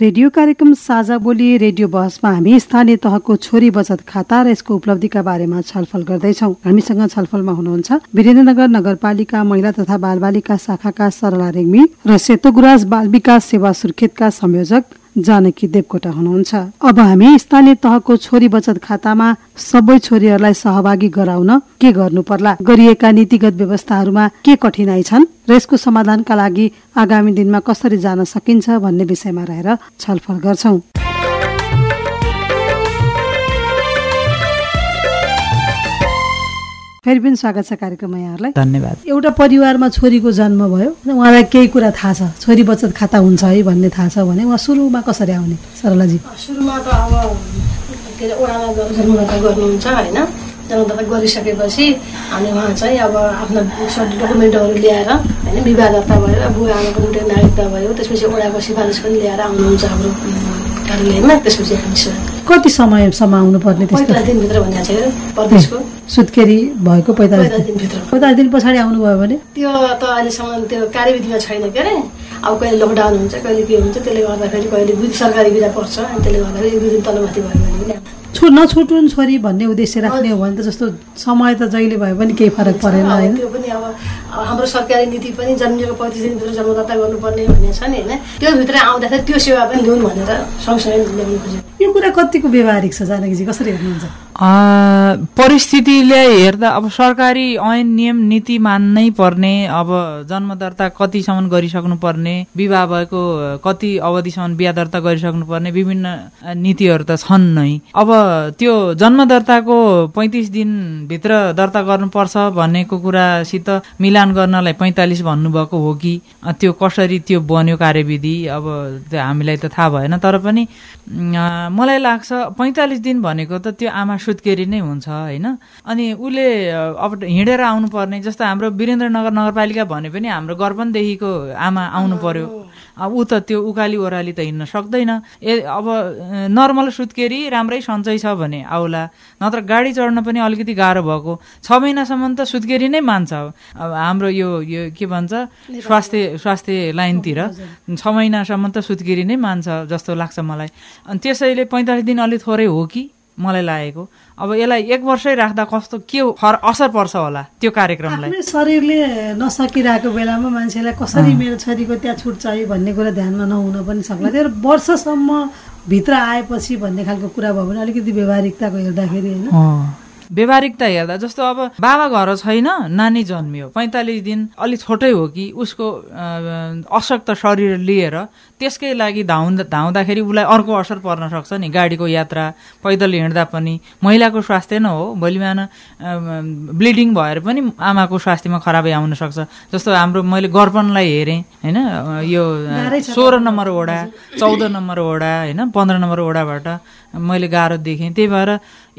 रेडियो कार्यक्रम साझा बोली रेडियो बहसमा हामी स्थानीय तहको छोरी बचत खाता र यसको उपलब्धिका बारेमा छलफल गर्दैछौँ। हामीसँग छलफलमा हुनुहुन्छ वीरेन्द्रनगर नगरपालिका महिला तथा बालबालिका शाखाका सरला रेग्मी र सेतोगुराँस बाल विकास सेवा सुर्खेतका संयोजक जानकी देवकोटा हुनुहुन्छ। अब हामी स्थानीय तहको छोरी बचत खातामा सबै छोरीहरूलाई सहभागी गराउन के गर्नु पर्ला? गरिएका नीतिगत व्यवस्थाहरूमा के कठिनाई छन्? र यसको समाधानका लागि आगामी दिनमा कसरी जान सकिन्छ भन्ने विषयमा रहेर छलफल गर्छौं। फेरि पनि स्वागत छ कार्यक्रममा यहाँहरूलाई। धन्यवाद। एउटा परिवारमा छोरीको जन्म भयो उहाँलाई केही कुरा थाहा छ। छोरी बचत खाता हुन्छ है भन्ने थाहा छ भने उहाँ सुरुमा कसरी आउने? सरलाजी। सुरुमा त अब के अरे ओडामा गर्नुहुन्छ होइन? जन्मदत्ता गरिसकेपछि अनि उहाँ चाहिँ अब आफ्ना डकुमेन्टहरू ल्याएर होइन विवाह दर्ता भएर बुवा आमाको निम्ति नागरिकता भयो त्यसपछि ओडाको सिफारिस पनि ल्याएर आउनुहुन्छ हाम्रो। कार्यालयमा त्यसपछि हामी कति समयसम्म आउनुपर्ने त्यस्तो? पैँतालिस दिनभित्र भनिएको छ क्या परदेशको। सुत्केरी भएको पैँतालिस दिनभित्र। पैँतालिस दिन पछाडि आउनुभयो भने? त्यो त अहिलेसम्म त्यो कार्यविधिमा छैन के अरे अब कहिले लकडाउन हुन्छ कहिले के हुन्छ त्यसले गर्दाखेरि कहिले सरकारी बिदा पर्छ अनि त्यसले गर्दाखेरि एक दुई दिन तलमाथि भयो भने छु नछुटुन् छोरी भन्ने उद्देश्य राख्ने हो भने त जस्तो समय त जहिले भए पनि केही फरक परेन होइन। त्यो पनि अब हाम्रो सरकारी नीति पनि जन्मिएको पैँतिस दिनभित्र जन्मदत्ता गर्नुपर्ने भन्ने छ नि होइन? त्यो भित्र आउँदाखेरि त्यो सेवा पनि लिउन् भनेर सँगसँगै ल्याउनु खोज्यो यो कुरा कतिको व्यवहारिक छ जानकीजी? कसरी हेर्नुहुन्छ? परिस्थितिले हेर्दा अब सरकारी ऐन नियम नीति मान्नै पर्ने अब जन्म दर्ता कतिसम्म गरिसक्नु पर्ने विवाह भएको कति अवधिसम्म बिहा दर्ता गरिसक्नु पर्ने विभिन्न नीतिहरू त छन् नै। अब त्यो जन्म दर्ताको पैँतिस दिनभित्र दर्ता गर्नुपर्छ भन्नेको कुरासित मिलान गर्नलाई पैँतालिस भन्नुभएको हो कि त्यो कसरी त्यो बन्यो कार्यविधि अब हामीलाई त थाहा भएन तर पनि मलाई लाग्छ पैँतालिस दिन भनेको त त्यो आमा सुत्केरी नै हुन्छ होइन? अनि उसले अब हिँडेर आउनुपर्ने जस्तो हाम्रो वीरेन्द्रनगर नगरपालिका भने पनि हाम्रो गर्पनदेखिको आमा आउनु पर्यो। ऊ त त्यो उकाली ओह्राली त हिँड्न सक्दैन। ए अब नर्मल सुत्केरी राम्रै सन्चै छ भने आउला। नत्र गाडी चढ्न पनि अलिकति गाह्रो भएको। छ महिनासम्म त सुत्केरी नै मान्छ। अब हाम्रो यो यो के भन्छ स्वास्थ्य स्वास्थ्य लाइनतिर छ महिनासम्म त सुत्केरी नै मान्छ जस्तो लाग्छ मलाई। अनि त्यसैले पैँतालिस दिन अलिक थोरै हो कि? मलाई लागेको। अब यसलाई एक वर्षै राख्दा कस्तो के असर पर्छ होला त्यो कार्यक्रमलाई? शरीरले नसकिरहेको बेलामा मान्छेलाई कसरी मेरो छोरीको त्यहाँ छुट चाहियो भन्ने कुरा ध्यानमा नहुन पनि सक्ला। त्यो वर्षसम्म भित्र आएपछि भन्ने खालको कुरा भयो भने अलिकति व्यवहारिकताको हेर्दाखेरि होइन। व्यवहारिकता हेर्दा जस्तो अब बाबा घर छैन नानी जन्मियो। पैँतालिस दिन अलिक छोटै हो कि उसको अशक्त शरीर लिएर त्यसकै लागि धाउँदा धाउँदाखेरि उसलाई अर्को असर पर्न सक्छ नि। गाडीको यात्रा पैदल हिँड्दा पनि। महिलाको स्वास्थ्य न हो। भोलि बिहान ब्लिडिङ भएर पनि आमाको स्वास्थ्यमा खराबी आउन सक्छ। जस्तो हाम्रो मैले गर्पनलाई हेरेँ होइन? यो सोह्र नम्बर वडा चौध नम्बर वडा होइन? पन्ध्र नम्बर वडाबाट मैले गाह्रो देखेँ। त्यही भएर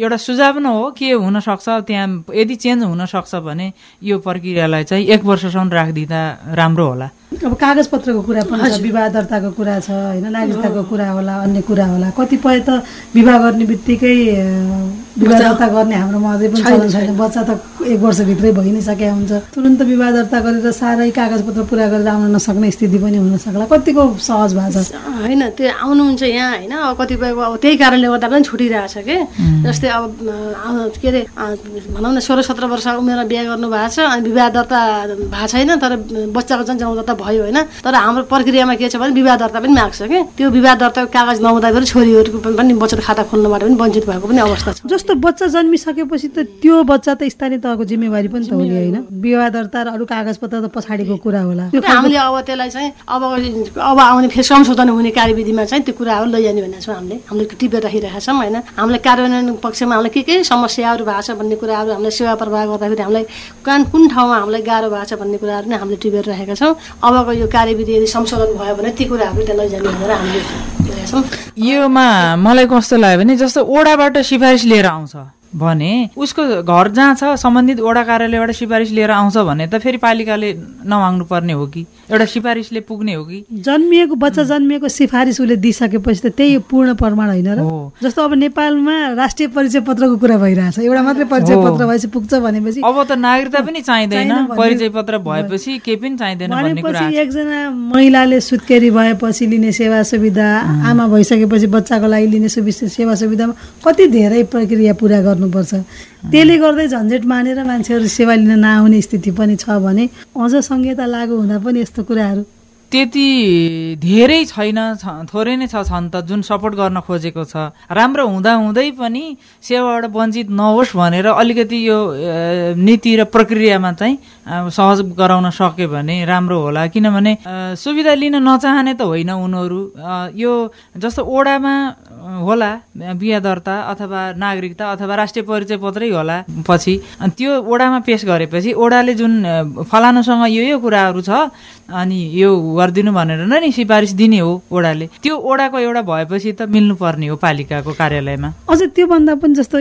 एउटा सुझाव न हो के हुनसक्छ। त्यहाँ यदि चेन्ज हुनसक्छ भने यो प्रक्रियालाई चाहिँ एक वर्षसम्म राखिदिँदा राम्रो होला। अब कागजपत्रको कुरा पनि छ विवाह दर्ताको कुरा छ होइन? नागरिकताको कुरा होला अन्य कुरा होला। कतिपय त विवाह गर्ने बित्तिकै विवाह दर्ता गर्ने हाम्रोमा अझै पनि चलन छैन। बच्चा त एक वर्षभित्रै भइ नै सकेका हुन्छ। तुरन्त विवाह दर्ता गरेर साह्रै कागजपत्र पुरा गरेर आउन नसक्ने स्थिति पनि हुन सक्ला कतिको सहज भएको छ? होइन त्यो आउनुहुन्छ यहाँ होइन? अब कतिपयको अब त्यही कारणले गर्दा पनि छुटिरहेछ कि? जस्तै अब के अरे भनौँ न सोह्र सत्र वर्ष उमेरमा बिहा गर्नु भएको छ अनि विवाह दर्ता भएको छैन तर बच्चाको जन्म दर्ता भयो होइन? तर हाम्रो प्रक्रियामा के छ भने विवाह दर्ता पनि माग्छ कि? त्यो विवाह दर्ताको कागज नहुँदाखेरि छोरीहरूको पनि बचत खाता खोल्नबाट पनि वञ्चित भएको पनि अवस्था छ। जस्तो बच्चा जन्मिसकेपछि त त्यो बच्चा त स्थानीय तहको जिम्मेवारी पनि त हो नि होइन? विवाह दर्ता र अरू कागजपत्र त पछाडिको कुरा होला। हामीले अब त्यसलाई चाहिँ अब अब आउने फेरि संशोधन हुने कार्यविधिमा चाहिँ त्यो कुराहरू लैजाने भनेको छौँ हामीले। हामीले टिपेर राखिरहेका छौँ होइन? हामीले कार्यान्वयन पक्षमा हामीलाई के के समस्याहरू भएको छ भन्ने कुराहरू हामीले सेवा प्रवाह गर्दाखेरि हामीलाई कान कुन ठाउँमा हामीलाई गाह्रो भएको छ भन्ने कुराहरू नै हामीले टिपेर राखेका छौँ। अबको यो कार्यविधि यदि संशोधन भयो भने ती त्यहाँ लैजाने भनेर हामीले योमा मलाई कस्तो लाग्यो भने जस्तो ओडाबाट सिफारिस लिएर आउँछ। भने उसको घर जहाँ छ सम्बन्धित वडा कार्यालयबाट सिफारिस लिएर आउँछ भने त फेरि पालिकाले नमाग्नु पर्ने हो कि? एउटा सिफारिसले पुग्ने हो कि? जन्मिएको बच्चा जन्मिएको सिफारिस उसले दिइसकेपछि त त्यही पूर्ण प्रमाण होइन र। जस्तो अब नेपालमा राष्ट्रिय परिचय पत्रको कुरा भइरहेछ एउटा मात्रै परिचय। पत्र भएपछि पुग्छ भनेपछि अब त नागरिकता पनि चाहिँदैन। परिचय पत्र भएपछि केही पनि चाहिँदैन एकजना महिलाले सुत्केरी भएपछि लिने सेवा सुविधा आमा भइसकेपछि बच्चाको लागि लिने सेवा सुविधामा कति धेरै प्रक्रिया पुरा गर्नुपर्छ। त्यसले गर्दै झन्झट मानेर मान्छेहरू सेवा लिन नआउने स्थिति पनि छ भने अझ संहिता लागू हुँदा पनि यस्तो कुराहरू त्यति धेरै छैन थोरै नै छ छन् त जुन सपोर्ट गर्न खोजेको छ। राम्रो हुँदा हुँदै पनि सेवाबाट वञ्चित नहोस् भनेर अलिकति यो नीति र प्रक्रियामा चाहिँ सहज गराउन सक्यो भने राम्रो होला। किनभने सुविधा लिन नचाहने त होइन उनीहरू। यो जस्तो ओडामा होला बिहा दर्ता अथवा नागरिकता अथवा राष्ट्रिय परिचय पत्रै होला पछि। त्यो ओडामा पेस गरेपछि ओडाले जुन फलानुसँग यो यो कुराहरू छ अनि यो गरिदिनु भनेर नै नि सिफारिस दिने हो ओडाले। त्यो ओडाको एउटा भएपछि त मिल्नुपर्ने हो पालिकाको कार्यालयमा। अझ त्योभन्दा पनि जस्तो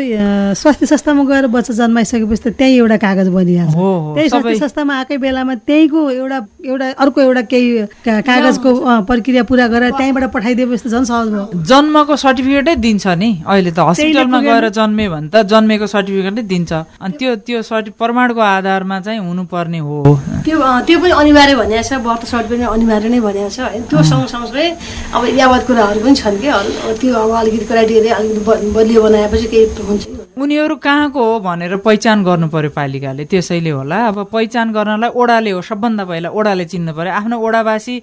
स्वास्थ्य संस्थामा गएर बच्चा जन्माइसकेपछि त त्यहीँ एउटा कागज बनिहाल्छ। त्यही स्वास्थ्य संस्थामा आएकै बेलामा त्यहीँको एउटा एउटा अर्को एउटा केही का- कागजको प्रक्रिया पुरा गरेर त्यहीँबाट पठाइदिएपछि त झन् सहज भयो। जन्मको सर्टिफिकेटै दिन्छ नि। अहिले त हस्पिटलमा। गएर जन्मे भने त जन्मेको सर्टिफिकेटै दिन्छ। अनि त्यो त्यो सर्टि प्रमाणको आधारमा चाहिँ हुनुपर्ने हो। त्यो त्यो पनि अनिवार्य भनिएको छ। बर्थ सर्टिफिकेट पनि अनिवार्य नै भनिएको छ। होइन त्यो सँगसँगै अब यावत कुराहरू पनि छन् कि? अल- त्यो अब अलिकति क्राइटेरिया अलिकति बलियो बनाएपछि केही हुन्छ। उनीहरू कहाँको हो भनेर पहिचान गर्नु पर्यो पालिकाले। त्यसैले होला। अब पहिचान गर्नलाई ओडाले हो। सबभन्दा पहिला ओडाले चिन्नु पर्यो। आफ्नो ओडावासी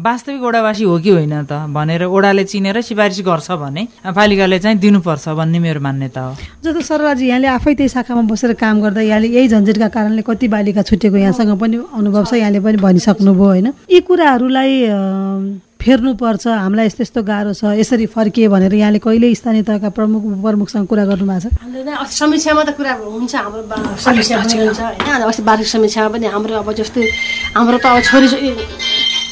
वास्तविक ओडावासी हो कि होइन त? भनेर ओडाले चिनेर सिफारिस गर्छ भने पालिकाले चाहिँ दिनुपर्छ भन्ने मेरो मान्यता हो। जस्तो सरराजी यहाँले आफै त्यही शाखामा बसेर काम गर्दा यहाँले यही झन्झटका कारणले कति बालिका छुटेको यहाँसँग पनि अनुभव छ यहाँले पनि भनिसक्नुभयो होइन? यी कुराहरूलाई फेर्नुपर्छ हामीलाई यस्तो यस्तो गाह्रो छ यसरी फर्किए भनेर यहाँले कहिले स्थानीय तहका प्रमुख प्रमुखसँग कुरा गर्नु भएको छ समीक्षामा त कुरा हुन्छ हाम्रो समीक्षा पनि हुन्छ। होइन अस्ति वार्षिक समीक्षामा पनि हाम्रो अब जस्तै हाम्रो त अब छोरी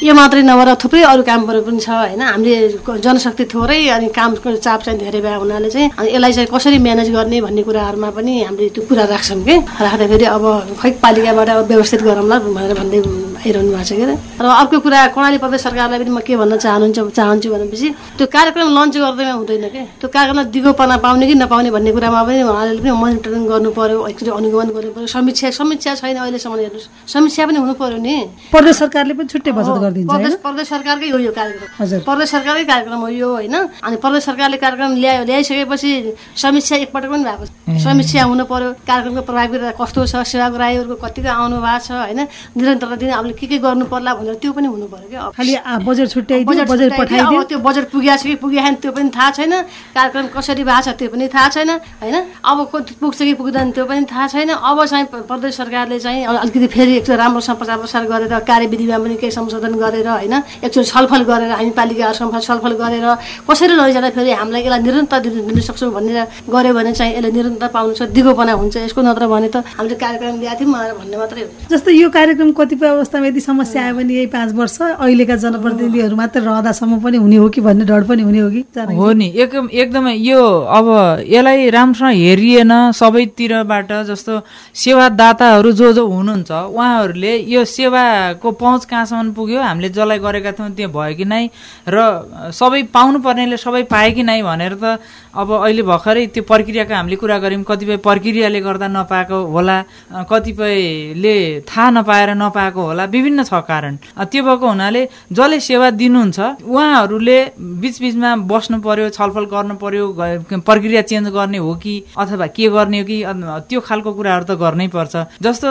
यो मात्रै नभएर थुप्रै अरू कामहरू पनि छ होइन? हामीले जनशक्ति थोरै अनि कामको चाप चाहिँ धेरै भए हुनाले चाहिँ अनि यसलाई चाहिँ कसरी म्यानेज गर्ने भन्ने कुराहरूमा पनि हामीले त्यो कुरा राख्छौँ कि। राख्दाखेरि अब खै पालिकाबाट अब व्यवस्थित गरौँला भनेर भन्दै आइरहनु भएको छ के र। अर्को कुरा कर्णाली प्रदेश सरकारलाई पनि म के भन्न चाहनुहुन्छ चाहन्छु भनेपछि त्यो कार्यक्रम लन्च गर्दैमा हुँदैन कि? त्यो कार्यक्रममा दिगोपना पाउने कि नपाउने भन्ने कुरामा पनि उहाँले पनि मोनिटरिङ गर्नु पर्यो एकचोटि अनुगमन गर्नु पर्यो समीक्षा समीक्षा छैन अहिलेसम्म हेर्नुहोस्। समीक्षा पनि हुनु पर्यो नि। प्रदेश सरकारले पनि छुट्टै बचत गरिदिन्छ प्रदेश प्रदेश सरकारकै हो यो कार्यक्रम। हजुर। प्रदेश सरकारकै कार्यक्रम हो यो होइन। अनि प्रदेश सरकारले कार्यक्रम ल्यायो ल्याइसकेपछि समीक्षा एकपटक पनि भएको छैन। समीक्षा हुनु पर्यो कार्यक्रमको प्रभाविता कस्तो छ सेवाग्राहीहरूको कतिको आउनु भएको छ होइन? निरन्तरता दिन हामीले के के गर्नु पर्ला भनेर त्यो पनि हुनु पर्यो क्या खालि बजेट छुट्याइदियो बजेट पठाइदियो। अब त्यो बजेट पुगेको छ कि पुगेन त्यो पनि थाहा छैन। कार्यक्रम कसरी भएको छ त्यो पनि थाहा छैन होइन? अब पुग्छ कि पुग्दैन त्यो पनि थाहा छैन। अब चाहिँ प्रदेश सरकारले चाहिँ अल- अलिकति फेरि एकचोटि राम्रोसँग प्रचार प्रसार गरेर कार्यविधिमा पनि केही संशोधन गरेर होइन? एकचोटि छलफल गरेर हामी पालिकाहरूसँग छलफल गरेर कसरी लैजाँदा फेरि हामीलाई यसलाई निरन्तरता दिन दिन सक्छौँ भनेर गऱ्यो भने चाहिँ यसले निरन्तरता पाउनु छ दिगोपना हुन्छ यसको नत्र भने त हामीले कार्यक्रम ल्याएको थियौँ भनेर भन्ने मात्रै हो। जस्तो यो कार्यक्रम कतिपय अवस्थामा यदि समस्या आयो भने यही पाँच वर्ष अहिलेका जनप्रतिनिधिहरू मात्र रहँदासम्म पनि हुने हो कि भन्ने डर पनि हुने हो कि? हो नि। एकदम एकदमै यो अब यसलाई राम्रोसँग हेरिएन सबैतिरबाट जस्तो सेवादाताहरू जो जो हुनुहुन्छ उहाँहरूले यो सेवाको पहुँच कहाँसम्म पुग्यो? हामीले जसलाई गरेका थियौँ त्यो भयो कि नै? र सबै पाउनुपर्नेले सबै पाए कि नै भनेर त अब अहिले भर्खरै त्यो प्रक्रियाको हामीले कुरा गऱ्यौँ कतिपय प्रक्रियाले गर्दा नपाएको होला कतिपयले थाहा नपाएर नपाएको होला विभिन्न छ कारण। त्यो भएको हुनाले जसले सेवा दिनुहुन्छ उहाँहरूले बिचबिचमा बस्नु पर्यो छलफल गर्नु पर्यो प्रक्रिया चेन्ज गर्ने हो कि अथवा के गर्ने हो कि त्यो खालको कुराहरू त गर्नै पर्छ। जस्तो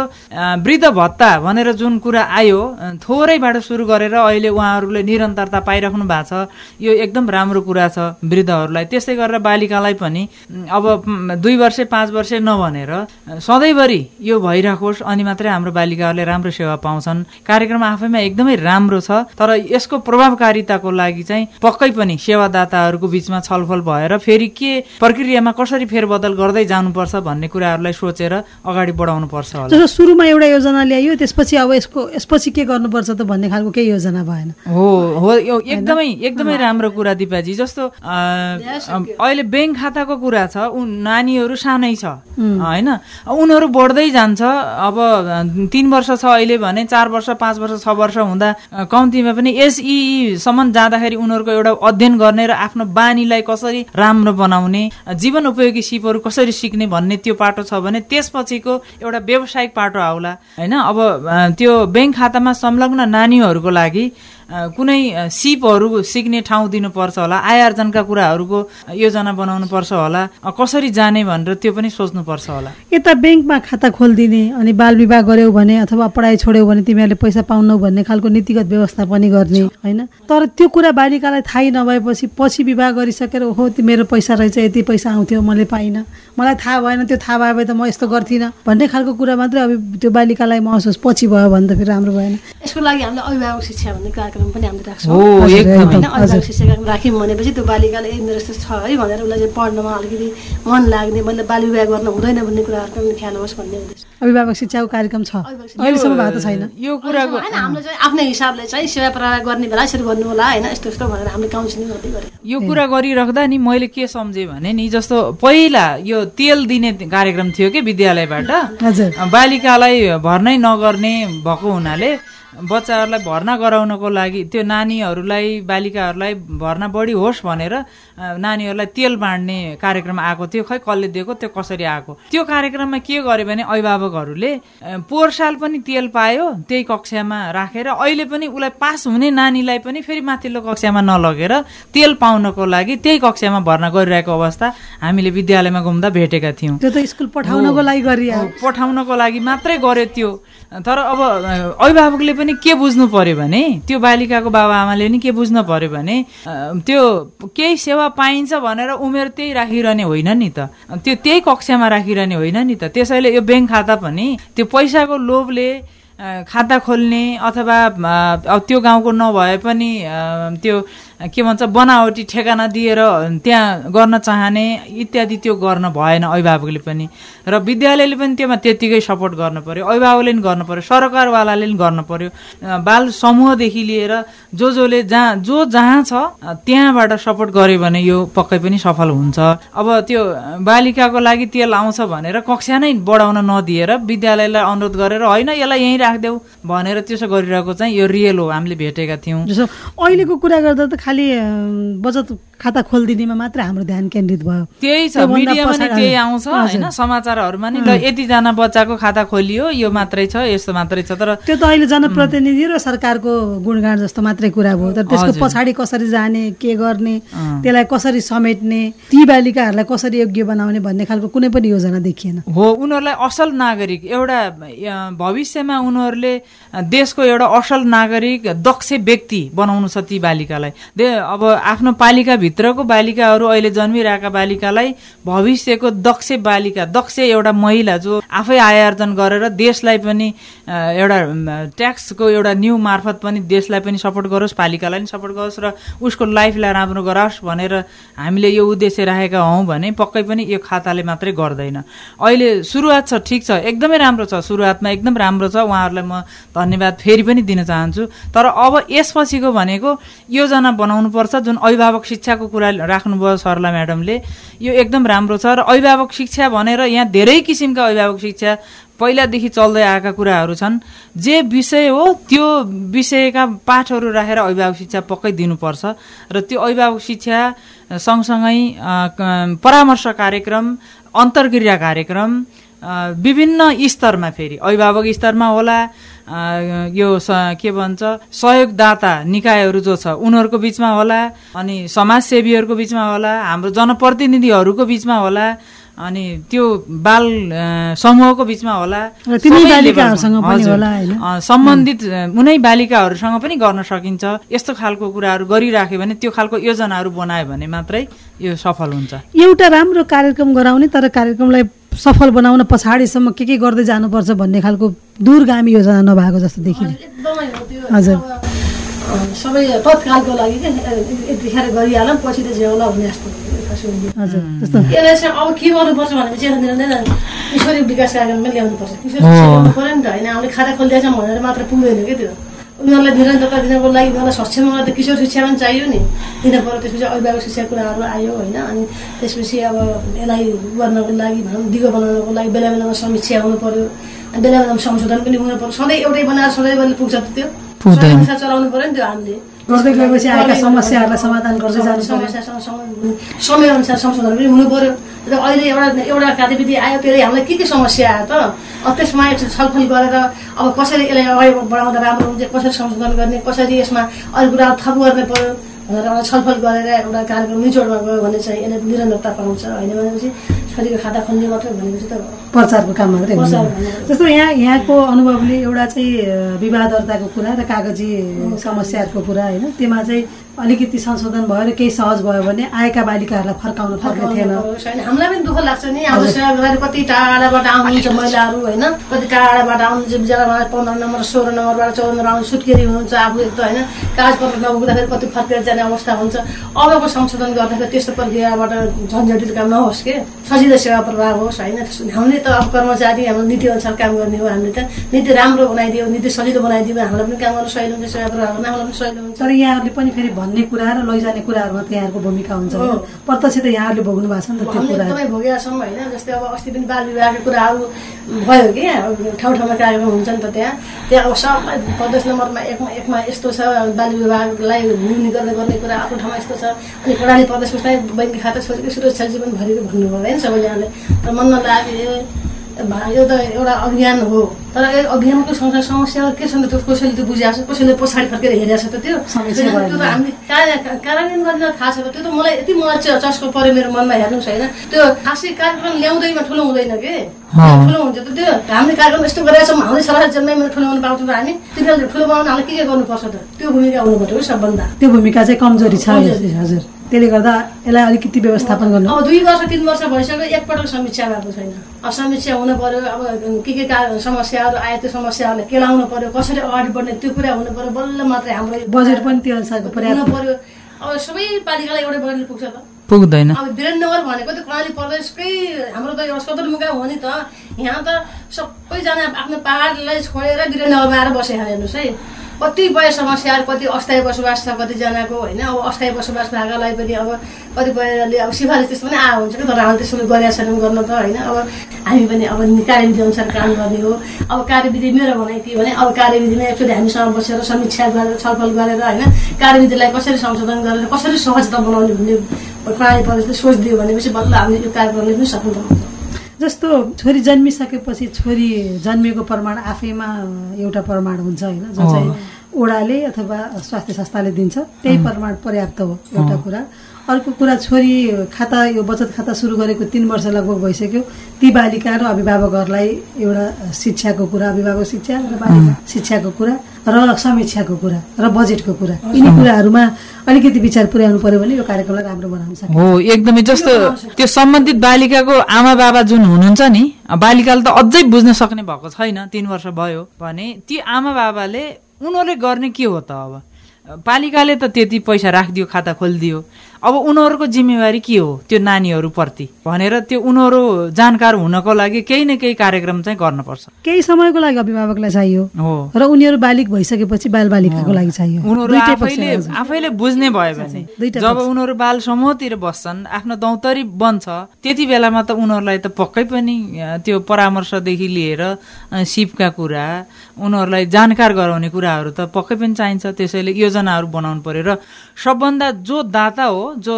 वृद्ध भत्ता भनेर जुन कुरा आयो थोरैबाट सुरु गरेर अहिले उहाँहरूले निरन्तरता पाइराख्नु भएको छ। यो एकदम राम्रो कुरा छ वृद्धहरूलाई। त्यस्तै गरेर बालिकालाई पनि अब दुई वर्ष पाँच वर्ष नभनेर सधैँभरि यो भइराखोस् अनि मात्रै हाम्रो बालिकाहरूले राम्रो सेवा पाउँछन्। कार्यक्रम आफैमा एकदमै राम्रो छ तर यसको प्रभावकारिताको लागि चाहिँ पक्कै पनि सेवादाताहरूको बिचमा छलफल भएर फेरि के प्रक्रियामा कसरी फेरबदल गर्दै जानुपर्छ भन्ने कुराहरूलाई सोचेर अगाडि बढाउनु पर्छ होला सुरुमा एउटा योजना ल्याइयो त्यसपछि अब यसको यसपछि के गर्नुपर्छ त भन्ने खालको केही योजना भएन। हो हो यो एकदमै एकदमै राम्रो कुरा दिपाजी। जस्तो अ, अहिले ब्याङ्क खाताको कुरा छ उ नानीहरू सानै छ। होइन? उनीहरू बढ्दै जान्छ। अब तिन वर्ष छ अहिले भने चार वर्ष पाँच वर्ष छ वर्ष हुँदा कम्तीमा पनि एसइसम्म जाँदाखेरि उनीहरूको एउटा अध्ययन गर्ने र आफ्नो बानीलाई कसरी राम्रो बनाउने जीवन उपयोगी सिपहरू कसरी सिक्ने भन्ने त्यो पाटो छ भने त्यसपछिको एउटा व्यावसायिक पाटो आउला। होइन? अब त्यो ब्याङ्क खातामा संलग्न नानीहरूको लागि कुनै सिपहरू सिक्ने ठाउँ दिनुपर्छ होला। आय आर्जनका कुराहरूको योजना बनाउनु पर्छ होला कसरी जाने भनेर त्यो पनि सोच्नुपर्छ होला। यता ब्याङ्कमा खाता खोलिदिने अनि बाल विवाह गर्यौ भने अथवा पढाइ छोड्यौ भने तिमीहरूले पैसा पाउनौ भन्ने खालको नीतिगत व्यवस्था पनि गर्ने होइन? तर त्यो कुरा बालिकालाई थाहै नभएपछि पछि विवाह गरिसकेर ओहो त्यो मेरो पैसा रहेछ यति पैसा आउँथ्यो मैले पाइनँ। मलाई थाहा भएन त्यो थाहा भए भए त म यस्तो गर्थिनँ। भन्ने खालको कुरा मात्रै अब त्यो बालिकालाई महसुस पछि भयो भने त फेरि राम्रो भएन। यसको लागि हामीले अभिभावक शिक्षा भन्ने कार्यक्रम कार्यक्रम पनि हामीले राख्छौँ। होइन अभिभावक शिक्षा कार्यक्रम राख्यौँ भनेपछि त्यो बालिकाले ए मेरो यस्तो छ है भनेर उसलाई चाहिँ पढ्नमा अलिकति मन लाग्ने मैले बाल विवाह गर्न हुँदैन भन्ने कुराहरूको पनि ख्याल होस् भन्ने उद्देश्य। अभिभावक शिक्षाको कार्यक्रम छ। अहिलेसम्म भएको छैन। यो कुराको होइन हामीले चाहिँ आफ्नै हिसाबले चाहिँ सेवा प्रवाह गर्ने बेला यसरी गर्नु होला होइन यस्तो यस्तो भनेर हामीले काउन्सिलिङ गर्दै गरेँ यो कुरा गरिराख्दा नि मैले के सम्झेँ भने नि जस्तो पहिला यो तेल दिने कार्यक्रम थियो कि विद्यालयबाट बालिकालाई भर्नै नगर्ने भएको हुनाले बच्चाहरूलाई भर्ना गराउनको लागि त्यो नानीहरूलाई बालिकाहरूलाई भर्ना बढी होस् भनेर नानीहरूलाई तेल बाँड्ने कार्यक्रम आएको थियो। खै कसले दिएको? त्यो कसरी आएको? त्यो कार्यक्रममा के गर्यो भने अभिभावकहरूले पोहोर साल पनि तेल पायो त्यही कक्षामा राखेर अहिले पनि उसलाई पास हुने नानीलाई पनि फेरि माथिल्लो कक्षामा नलगेर तेल पाउनको लागि त्यही कक्षामा भर्ना गरिरहेको अवस्था हामीले विद्यालयमा घुम्दा भेटेका थियौँ। त्यो त स्कुल पठाउनको लागि पठाउनको लागि मात्रै गर्यो त्यो। तर अब अभिभावकले पनि के बुझ्नु पर्यो भने त्यो बालिकाको बाबाआमाले पनि के बुझ्नु पर्यो भने त्यो केही सेवा पाइन्छ भनेर उमेर त्यही राखिरहने होइन नि त। त्यो त्यही कक्षामा राखिरहने होइन नि त। त्यसैले यो ब्याङ्क खाता पनि त्यो पैसाको लोभले खाता खोल्ने अथवा त्यो गाउँको नभए पनि त्यो के भन्छ बनावटी ठेगाना दिएर त्यहाँ गर्न चाहने इत्यादि त्यो गर्न भएन अभिभावकले पनि। र विद्यालयले पनि त्योमा त्यत्तिकै सपोर्ट गर्नु पर्यो अभिभावकले पनि गर्नु पर्यो सरकारवालाले पनि गर्नु पर्यो। अ, बाल समूहदेखि लिएर जो जसले जहाँ जो जहाँ छ त्यहाँबाट सपोर्ट गर्यो भने यो पक्कै पनि सफल हुन्छ। अब त्यो बालिकाको लागि तेल आउँछ भनेर कक्षा नै बढाउन नदिएर विद्यालयलाई अनुरोध गरेर होइन यसलाई यहीँ राखिदेऊ भनेर त्यसो गरिरहेको चाहिँ यो रियल हो हामीले भेटेका थियौँ। अहिलेको कुरा गर्दा त खालि बचत खाता खोलिदिनेमा मात्र हाम्रो ध्यान केन्द्रित भयो। त्यही छ। मिडियामा नि त्यही आउँछ। होइन? समाचारहरूमा नि ल यतिजना बच्चाको खाता खोलियो यो मात्रै छ यस्तो मात्रै छ तर त्यो त अहिले जनप्रतिनिधि र सरकारको गुणगान जस्तो मात्रै कुरा भयो। तर त्यसको। पछाडि कसरी जाने के गर्ने। त्यसलाई कसरी समेट्ने ती बालिकाहरूलाई कसरी योग्य बनाउने भन्ने खालको कुनै पनि योजना देखिएन। हो उनीहरूलाई असल नागरिक एउटा भविष्यमा उनीहरूले देशको एउटा असल नागरिक दक्ष व्यक्ति बनाउनु छ ती बालिकालाई। दे अब आफ्नो पालिकाभित्रको बालिकाहरू अहिले जन्मिरहेका बालिकालाई भविष्यको दक्ष बालिका दक्ष एउटा महिला जो आफै आय आर्जन गरेर देशलाई पनि एउटा ट्याक्सको एउटा न्यू मार्फत पनि देशलाई पनि सपोर्ट गरोस् पालिकालाई पनि सपोर्ट गरोस् र उसको लाइफलाई राम्रो गरोस् भनेर हामीले यो उद्देश्य राखेका हौँ भने पक्कै पनि यो खाताले मात्रै गर्दैन। अहिले सुरुवात छ ठिक छ एकदमै राम्रो छ सुरुवातमा एकदम राम्रो छ उहाँहरूलाई म धन्यवाद फेरि पनि दिन चाहन्छु। तर अब यसपछिको भनेको योजना बनाउनुपर्छ जुन अभिभावक शिक्षाको कुरा राख्नुभयो सरला म्याडमले। यो एकदम राम्रो छ र अभिभावक शिक्षा भनेर यहाँ धेरै किसिमका अभिभावक शिक्षा पहिलादेखि चल्दै आएका कुराहरू छन्। जे विषय हो त्यो विषयका पाठहरू राखेर अभिभावक शिक्षा पक्कै दिनुपर्छ र त्यो अभिभावक शिक्षा सँगसँगै परामर्श कार्यक्रम अन्तर्क्रिया कार्यक्रम विभिन्न स्तरमा फेरि अभिभावक स्तरमा होला यो के भन्छ सहयोगदाता निकायहरू जो छ उनीहरूको बिचमा होला अनि समाजसेवीहरूको बिचमा होला हाम्रो जनप्रतिनिधिहरूको बिचमा होला अनि त्यो बाल समूहको बिचमा होला। सम्बन्धित उनै बालिकाहरूसँग पनि गर्न सकिन्छ। यस्तो खालको कुराहरू गरिराख्यो भने त्यो खालको योजनाहरू बनायो भने मात्रै यो सफल हुन्छ। एउटा राम्रो कार्यक्रम गराउने तर कार्यक्रमलाई सफल बनाउन पछाडिसम्म के के गर्दै जानुपर्छ भन्ने खालको दूरगामी योजना नभएको जस्तो देखिने। एकदमै हो त्यो। हजुर। सबै तत्कालको लागि के यतिखेर गरिहालौँ पछि त झ्याउला हुने जस्तो यसलाई चाहिँ अब के गर्नुपर्छ भनेपछि किशोरी विकास कार्यक्रम पनि ल्याउनुपर्छ किशोरी पऱ्यो नि त। होइन हामीले खाता खोलिदिएछौँ भनेर मात्र पुग्दैन कि त्यो? उनीहरूलाई निरन्तरता दिनको लागि उनीहरूलाई सक्षम त किशोर शिक्षा पनि चाहियो नि दिन पऱ्यो त्यसपछि अभिभावक शिक्षा कुराहरू आयो होइन अनि त्यसपछि अब यसलाई गर्नको लागि भनौँ दिगो बनाउनको लागि बेला बेलामा समीक्षा हुनु पऱ्यो बेला बेलामा संशोधन पनि हुनु पऱ्यो सधैँ एउटै बनाएर सधैँभरि पुग्छ त्यो पुग्दैन। समयअनुसार चलाउनु पऱ्यो नि त्यो हामीले गर्दै गएपछि आएका समस्याहरूलाई समाधान गर्दै जानु समयअनुसार संशोधन पनि हुनु पर्यो र अहिले एउटा एउटा कार्यविधि आयो त्यसले हामीलाई के के समस्या आयो त? अब त्यसमा एकचोटि छलफल गरेर अब कसरी यसलाई अगाडि बढाउँदा राम्रो हुन्छ कसरी संशोधन गर्ने कसरी यसमा अरू कुरा थप गर्ने पर्यो भनेर एउटा छलफल गरेर एउटा कार्यक्रम निचोडमा गयो भने चाहिँ यसले निरन्तरता पाउँछ होइन भनेपछि छोरीको खाता खोल्ने मात्रै भनेपछि त प्रचारको काम मात्रै। जस्तो यहाँ यहाँको अनुभवले एउटा चाहिँ विवाह दर्ताको कुरा र कागजी समस्याहरूको कुरा होइन त्यसमा चाहिँ अलिकति संशोधन भयो र केही सहज भयो भने आएका बालिकाहरूलाई फर्काउनु पर्ने थिएन। हामीलाई पनि दुःख लाग्छ नि। हाम्रो सेवा गरेर कति टाढाबाट आउनुहुन्छ महिलाहरू होइन? कति टाढाबाट आउनुहुन्छ? बिचरामा पन्ध्र नम्बर सोह्र नम्बरबाट चौध नम्बर आउनु सुत्केरी हुनुहुन्छ आफू एक त होइन? कागजपत्र नपुग्दाखेरि कति फर्केर जाने अवस्था हुन्छ। अबको संशोधन गर्दाखेरि त्यस्तो प्रक्रियाबाट झन्झटिलो काम नहोस् के? सजिलो सेवा प्रभाव होस् होइन? हामीले त अब कर्मचारी हाम्रो नीति अनुसार काम गर्ने हो हामीले त। नीति राम्रो बनाइदियो नीति सजिलो बनाइदियो हामीलाई पनि काम गर्न सहिलो हुन्छ सेवा प्रभाव हामीलाई पनि सहिलो हुन्छ। तर यहाँहरूले पनि फेरि भन्ने कुरा र लैजाने कुराहरूमा यहाँहरूको भूमिका हुन्छ? प्रत्यक्ष त यहाँहरूले भोग्नु भएको छ नि त त्यो कुराहरू एकदमै भोगेका छौँ होइन जस्तै अब अस्ति पनि बाल विवाहको कुराहरू भयो कि ठाउँ ठाउँमा कार्यक्रम हुन्छ नि त त्यहाँ। त्यहाँ अब सबलाई प्रदेश नम्बरमा एकमा एकमा यस्तो छ बाल विवाहलाई निर्णय गर्ने गर्ने कुरा अर्को ठाउँमा यस्तो छ। अनि प्रणाली प्रदेशमा चाहिँ बैङ्क खाता छोरीको सुरक्षा जीवनभरिको भन्नुभयो होइन सबैजनाले। तर मन नलाग्यो यो त एउटा अभियान हो। तर अभियानको सँगसँगै समस्या के छ त त्यो कसैले त्यो बुझिरहेको छ कसैले पछाडि फर्केर हेरेको छ त त्यो। त्यो। त हामीले कार्य- कार्यान्वयन गर्न थाहा छ। त त्यो त मलाई यति मलाई चाहिँ चस्को पऱ्यो मेरो मनमा हेर्नुहोस् होइन। त्यो खासै कार्यक्रम ल्याउँदैमा ठुलो हुँदैन कि? ठुलो हुन्छ त त्यो। हामीले कार्यक्रम यस्तो गरेका छौँ हामीले सल्लाह जन्मैमा ठुलो हुन पाउँछौँ हामी। तिनीहरूले ठुलो बनाउन हामीले के के गर्नुपर्छ त? त्यो भूमिका हुनु पर्यो सबभन्दा? त्यो भूमिका चाहिँ कमजोरी छ। हजुर। त्यसले गर्दा यसलाई अलिकति व्यवस्थापन गर्नु। अब दुई वर्ष तिन वर्ष भइसक्यो एकपटक समीक्षा भएको छैन। अब समीक्षा हुनु पर्यो अब के के का- समस्याहरू आयो त्यो समस्याहरूलाई केलाउनु पर्यो कसरी अगाडि बढ्ने त्यो कुरा हुनु पर्यो बल्ल मात्रै हाम्रो बजेट पनि त्यो अनुसारको हुनु पर्याप्त। पर्यो। अब सबै पालिकालाई एउटै बजेट पुग्छ त। पुग्दैन। अब वीरेन्द्रनगर भनेको त कर्णाली प्रदेशकै हाम्रो त एउटा सदरमुकाम हो नि त। यहाँ त सबैजना आफ्नो पाहाडलाई छोडेर वीरेन्द्रनगरमा आएर बसेका हेर्नुहोस् है। कतिपय समस्याहरू कति अस्थायी बसोबास छ कतिजनाको होइन? अब अस्थायी बसोबास भएकालाई पनि अब कतिपयले अब सिफारिस त्यस्तो पनि आ हुन्छ कि? तर हामीले त्यसो गरेका छैनौँ गर्न त होइन? अब हामी पनि अब कार्यविधि अनुसार काम गर्ने हो। अब कार्यविधि मेरो भनाइ के भने अब कार्यविधिमा एकचोटि हामीसँग बसेर समीक्षा गरेर छलफल गरेर होइन? कार्यविधिलाई कसरी संशोधन गरेर कसरी सहजता बनाउने भन्ने प्रणाली प्रदेशले सोचिदियो भनेपछि बल्ल हामीले यो कार्य गर्ने पनि सफलता हुन्छ जस्तो छोरी जन्मिसकेपछि छोरी जन्मेको प्रमाण आफैमा एउटा प्रमाण हुन्छ होइन जो चाहिँ ओडाले अथवा स्वास्थ्य संस्थाले दिन्छ त्यही प्रमाण पर्याप्त हो एउटा कुरा। अर्को कुरा छोरी खाता यो बचत खाता सुरु गरेको तिन वर्ष लगभग भइसक्यो। ती बालिका र अभिभावकहरूलाई एउटा शिक्षाको कुरा अभिभावक शिक्षा र बालिका शिक्षाको कुरा र समीक्षाको कुरा र बजेटको कुरा। यिनी कुराहरूमा अलिकति विचार पुर्याउनु पर्यो भने यो कार्यक्रमलाई राम्रो बनाउन सकिन्छ। हो एकदमै जस्तो त्यो सम्बन्धित बालिकाको आमा बाबा जुन हुनुहुन्छ नि बालिकाले त अझै बुझ्न सक्ने भएको छैन तिन वर्ष भयो भने ती आमा बाबाले उनीहरूले गर्ने के हो त अब? पालिकाले त त्यति पैसा राखिदियो खाता खोलिदियो। अब उनीहरूको जिम्मेवारी के हो त्यो नानीहरूप्रति? भनेर त्यो उनीहरू जानकार हुनको लागि केही न केही कार्यक्रम चाहिँ गर्नुपर्छ। केही समयको लागि अभिभावकलाई चाहियो। हो। र उनीहरू बालिक भइसकेपछि बाल बालिकाको लागि चाहियो। उनीहरू आफैले आफैले बुझ्ने भयो भने जब। उनीहरू बाल समूहतिर बस्छन् आफ्नो दौतरी बन्छ त्यति बेलामा त उनीहरूलाई त पक्कै पनि त्यो परामर्शदेखि लिएर सिपका कुरा उनीहरूलाई जानकार गराउने कुराहरू त पक्कै पनि चाहिन्छ। त्यसैले योजनाहरू बनाउनु पर्यो। र सबभन्दा जो दाता हो जो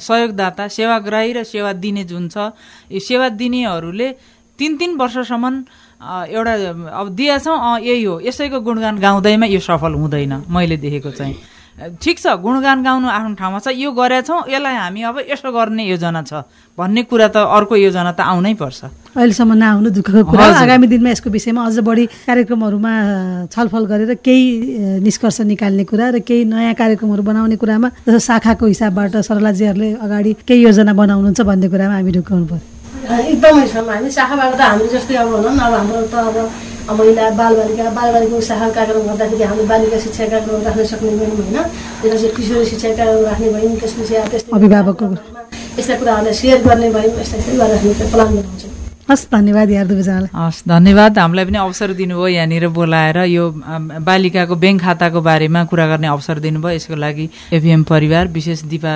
सहयोगदाता सेवाग्राही र सेवा दिने जुन छ यो सेवा दिनेहरूले तिन तिन वर्षसम्म एउटा अब दिएछौँ यही हो। यसैको गुणगान गाउँदैमा यो सफल हुँदैन मैले देखेको चाहिँ। ठिक छ गुणगान गाउनु आफ्नो ठाउँमा छ यो गरेछौँ यसलाई हामी अब यसो गर्ने योजना छ। भन्ने कुरा त अर्को योजना त आउनै पर्छ। अहिलेसम्म नआउनु दुःखको कुरा। आगामी दिनमा यसको विषयमा अझ बढी कार्यक्रमहरूमा छलफल गरेर केही निष्कर्ष निकाल्ने कुरा र केही नयाँ कार्यक्रमहरू बनाउने कुरामा जस्तो शाखाको हिसाबबाट सरलाजीहरूले अगाडि केही योजना बनाउनुहुन्छ भन्ने कुरामा हामी ढुकाउनु पर्यो एकदमै छौँ हामी शाखाबाट त हामी जस्तै अब भनौँ न अब हाम्रो त अब महिला बालबालिका बालबालिकाको शाखा कार्यक्रम गर्दाखेरि हामीले बालिका शिक्षा कार्यक्रम राख्न सक्ने भयौँ होइन। त्यसपछि चाहिँ किशोरी शिक्षा कार्यक्रम राख्ने भयौँ त्यसपछि अब त्यस्तै अभिभावकको। यस्ता कुराहरूलाई सेयर गर्ने भयौँ यस्ता कुराहरू हामी प्लान बनाउँछौँ हस् धन्यवाद यार दुवैजनालाई हस् धन्यवाद। हामीलाई पनि अवसर दिनुभयो यहाँनिर बोलाएर यो बालिकाको ब्याङ्क खाताको बारेमा कुरा गर्ने अवसर दिनुभयो। यसको लागि एभिएम परिवार विशेष दिपा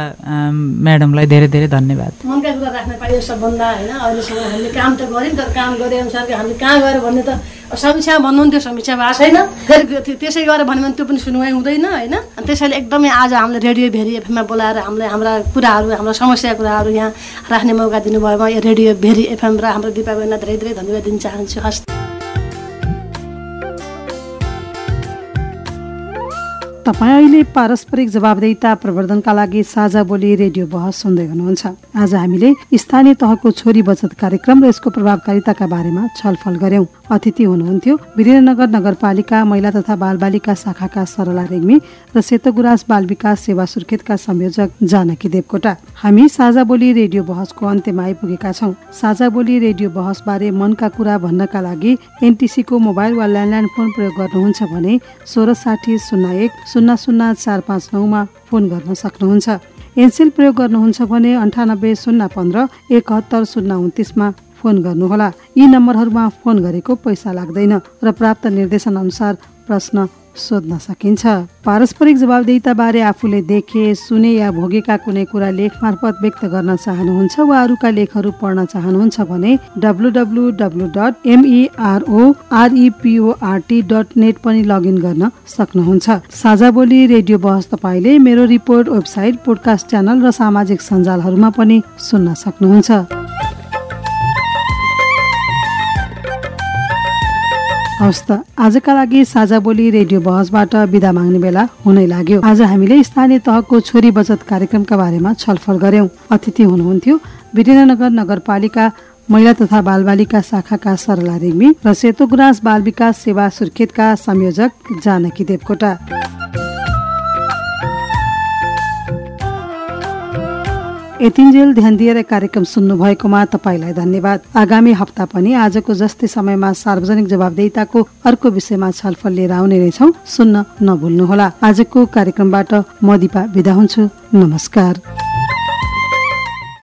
म्याडमलाई धेरै धेरै धन्यवाद। मनका कुरा राख्न पाइयो सबभन्दा होइन। अहिलेसम्म हामीले काम त गऱ्यौँ तर काम गरे अनुसारको हामीले कहाँ गएर भन्ने त समीक्षा भन्नुहुन्थ्यो समीक्षा भएको छैन। त्यसै गरेर भन्यो भने त्यो पनि सुनवाई हुँदैन होइन? अनि त्यसैले एकदमै आज हामीले रेडियो भेरी एफएममा बोलाएर हामीले हाम्रा कुराहरू हाम्रा समस्या कुराहरू यहाँ राख्ने मौका दिनुभएमा यो रेडियो भेरी एफएम र हाम्रो दिपा बहिनीलाई धेरै धेरै धन्यवाद दिन चाहन्छु। हस्। तपाईँ अहिले पारस्परिक जवाबदेता प्रवर्धनका लागि साझा बोली रेडियो बहस सुन्दै हुनुहुन्छ। आज हामीले स्थानीय तहको छोरी बचत कार्यक्रम र यसको प्रभावकारिताका बारेमा छलफल गर्यौं। अतिथि हुनुहुन्थ्यो वीरेन्द्रनगर नगरपालिका महिला तथा बालबालिका शाखाका सरला रेग्मी र सेतोगुराँस बाल विकास सेवा सुर्खेतका संयोजक जानकी देवकोटा। हामी साझा बोली रेडियो बहसको अन्त्यमा आइपुगेका छौँ। साझा बोली रेडियो बहसबारे मनका कुरा भन्नका लागि एनटिसीको मोबाइल वा ल्यान्डलाइन फोन प्रयोग गर्नुहुन्छ भने सोह्र साठी शून्य एक शून्य शून्य चार पाँच नौमा फोन गर्न सक्नुहुन्छ। एनसेल प्रयोग गर्नुहुन्छ भने अन्ठानब्बे शून्य पन्ध्र एकहत्तर शून्य उन्तिसमा फोन गर्नुहोला। यी नम्बरहरूमा फोन गरेको पैसा लाग्दैन र प्राप्त निर्देशन अनुसार प्रश्न सोध्न सकिन्छ। पारस्परिक जवाबदेता बारे आफूले देखे सुने या भोगेका कुनै कुरा लेख मार्फत व्यक्त गर्न चाहनुहुन्छ वा अरूका लेखहरू पढ्न चाहनुहुन्छ भने W W W dot M E R O dot net पनि लगइन गर्न सक्नुहुन्छ। साझा बोली रेडियो बहस तपाईँले मेरो रिपोर्ट वेबसाइट पोडकास्ट च्यानल र सामाजिक सञ्जालहरूमा पनि सुन्न सक्नुहुन्छ। हवस् त। आजका लागि साझा बोली रेडियो बहसबाट विदा माग्ने बेला हुनै लाग्यो। आज हामीले स्थानीय तहको छोरी बचत कार्यक्रमका बारेमा छलफल गर्यौं। अतिथि हुनुहुन्थ्यो वीरेन्द्रनगर नगरपालिका महिला तथा बालबालिका शाखाका सरला रेग्मी र सेतो गुराँस बाल विकास सेवा सुर्खेतका संयोजक जानकी देवकोटा। यतिन्जेल ध्यान दिएर कार्यक्रम सुन्नु भएकोमा तपाईँलाई धन्यवाद। आगामी हप्ता पनि आजको जस्तै समयमा सार्वजनिक जवाबदेताको अर्को विषयमा छलफल लिएर आउने रहेछौ सुन्न नभुल्नुहोला। आजको कार्यक्रमबाट म दिपा विदा हुन्छु। नमस्कार।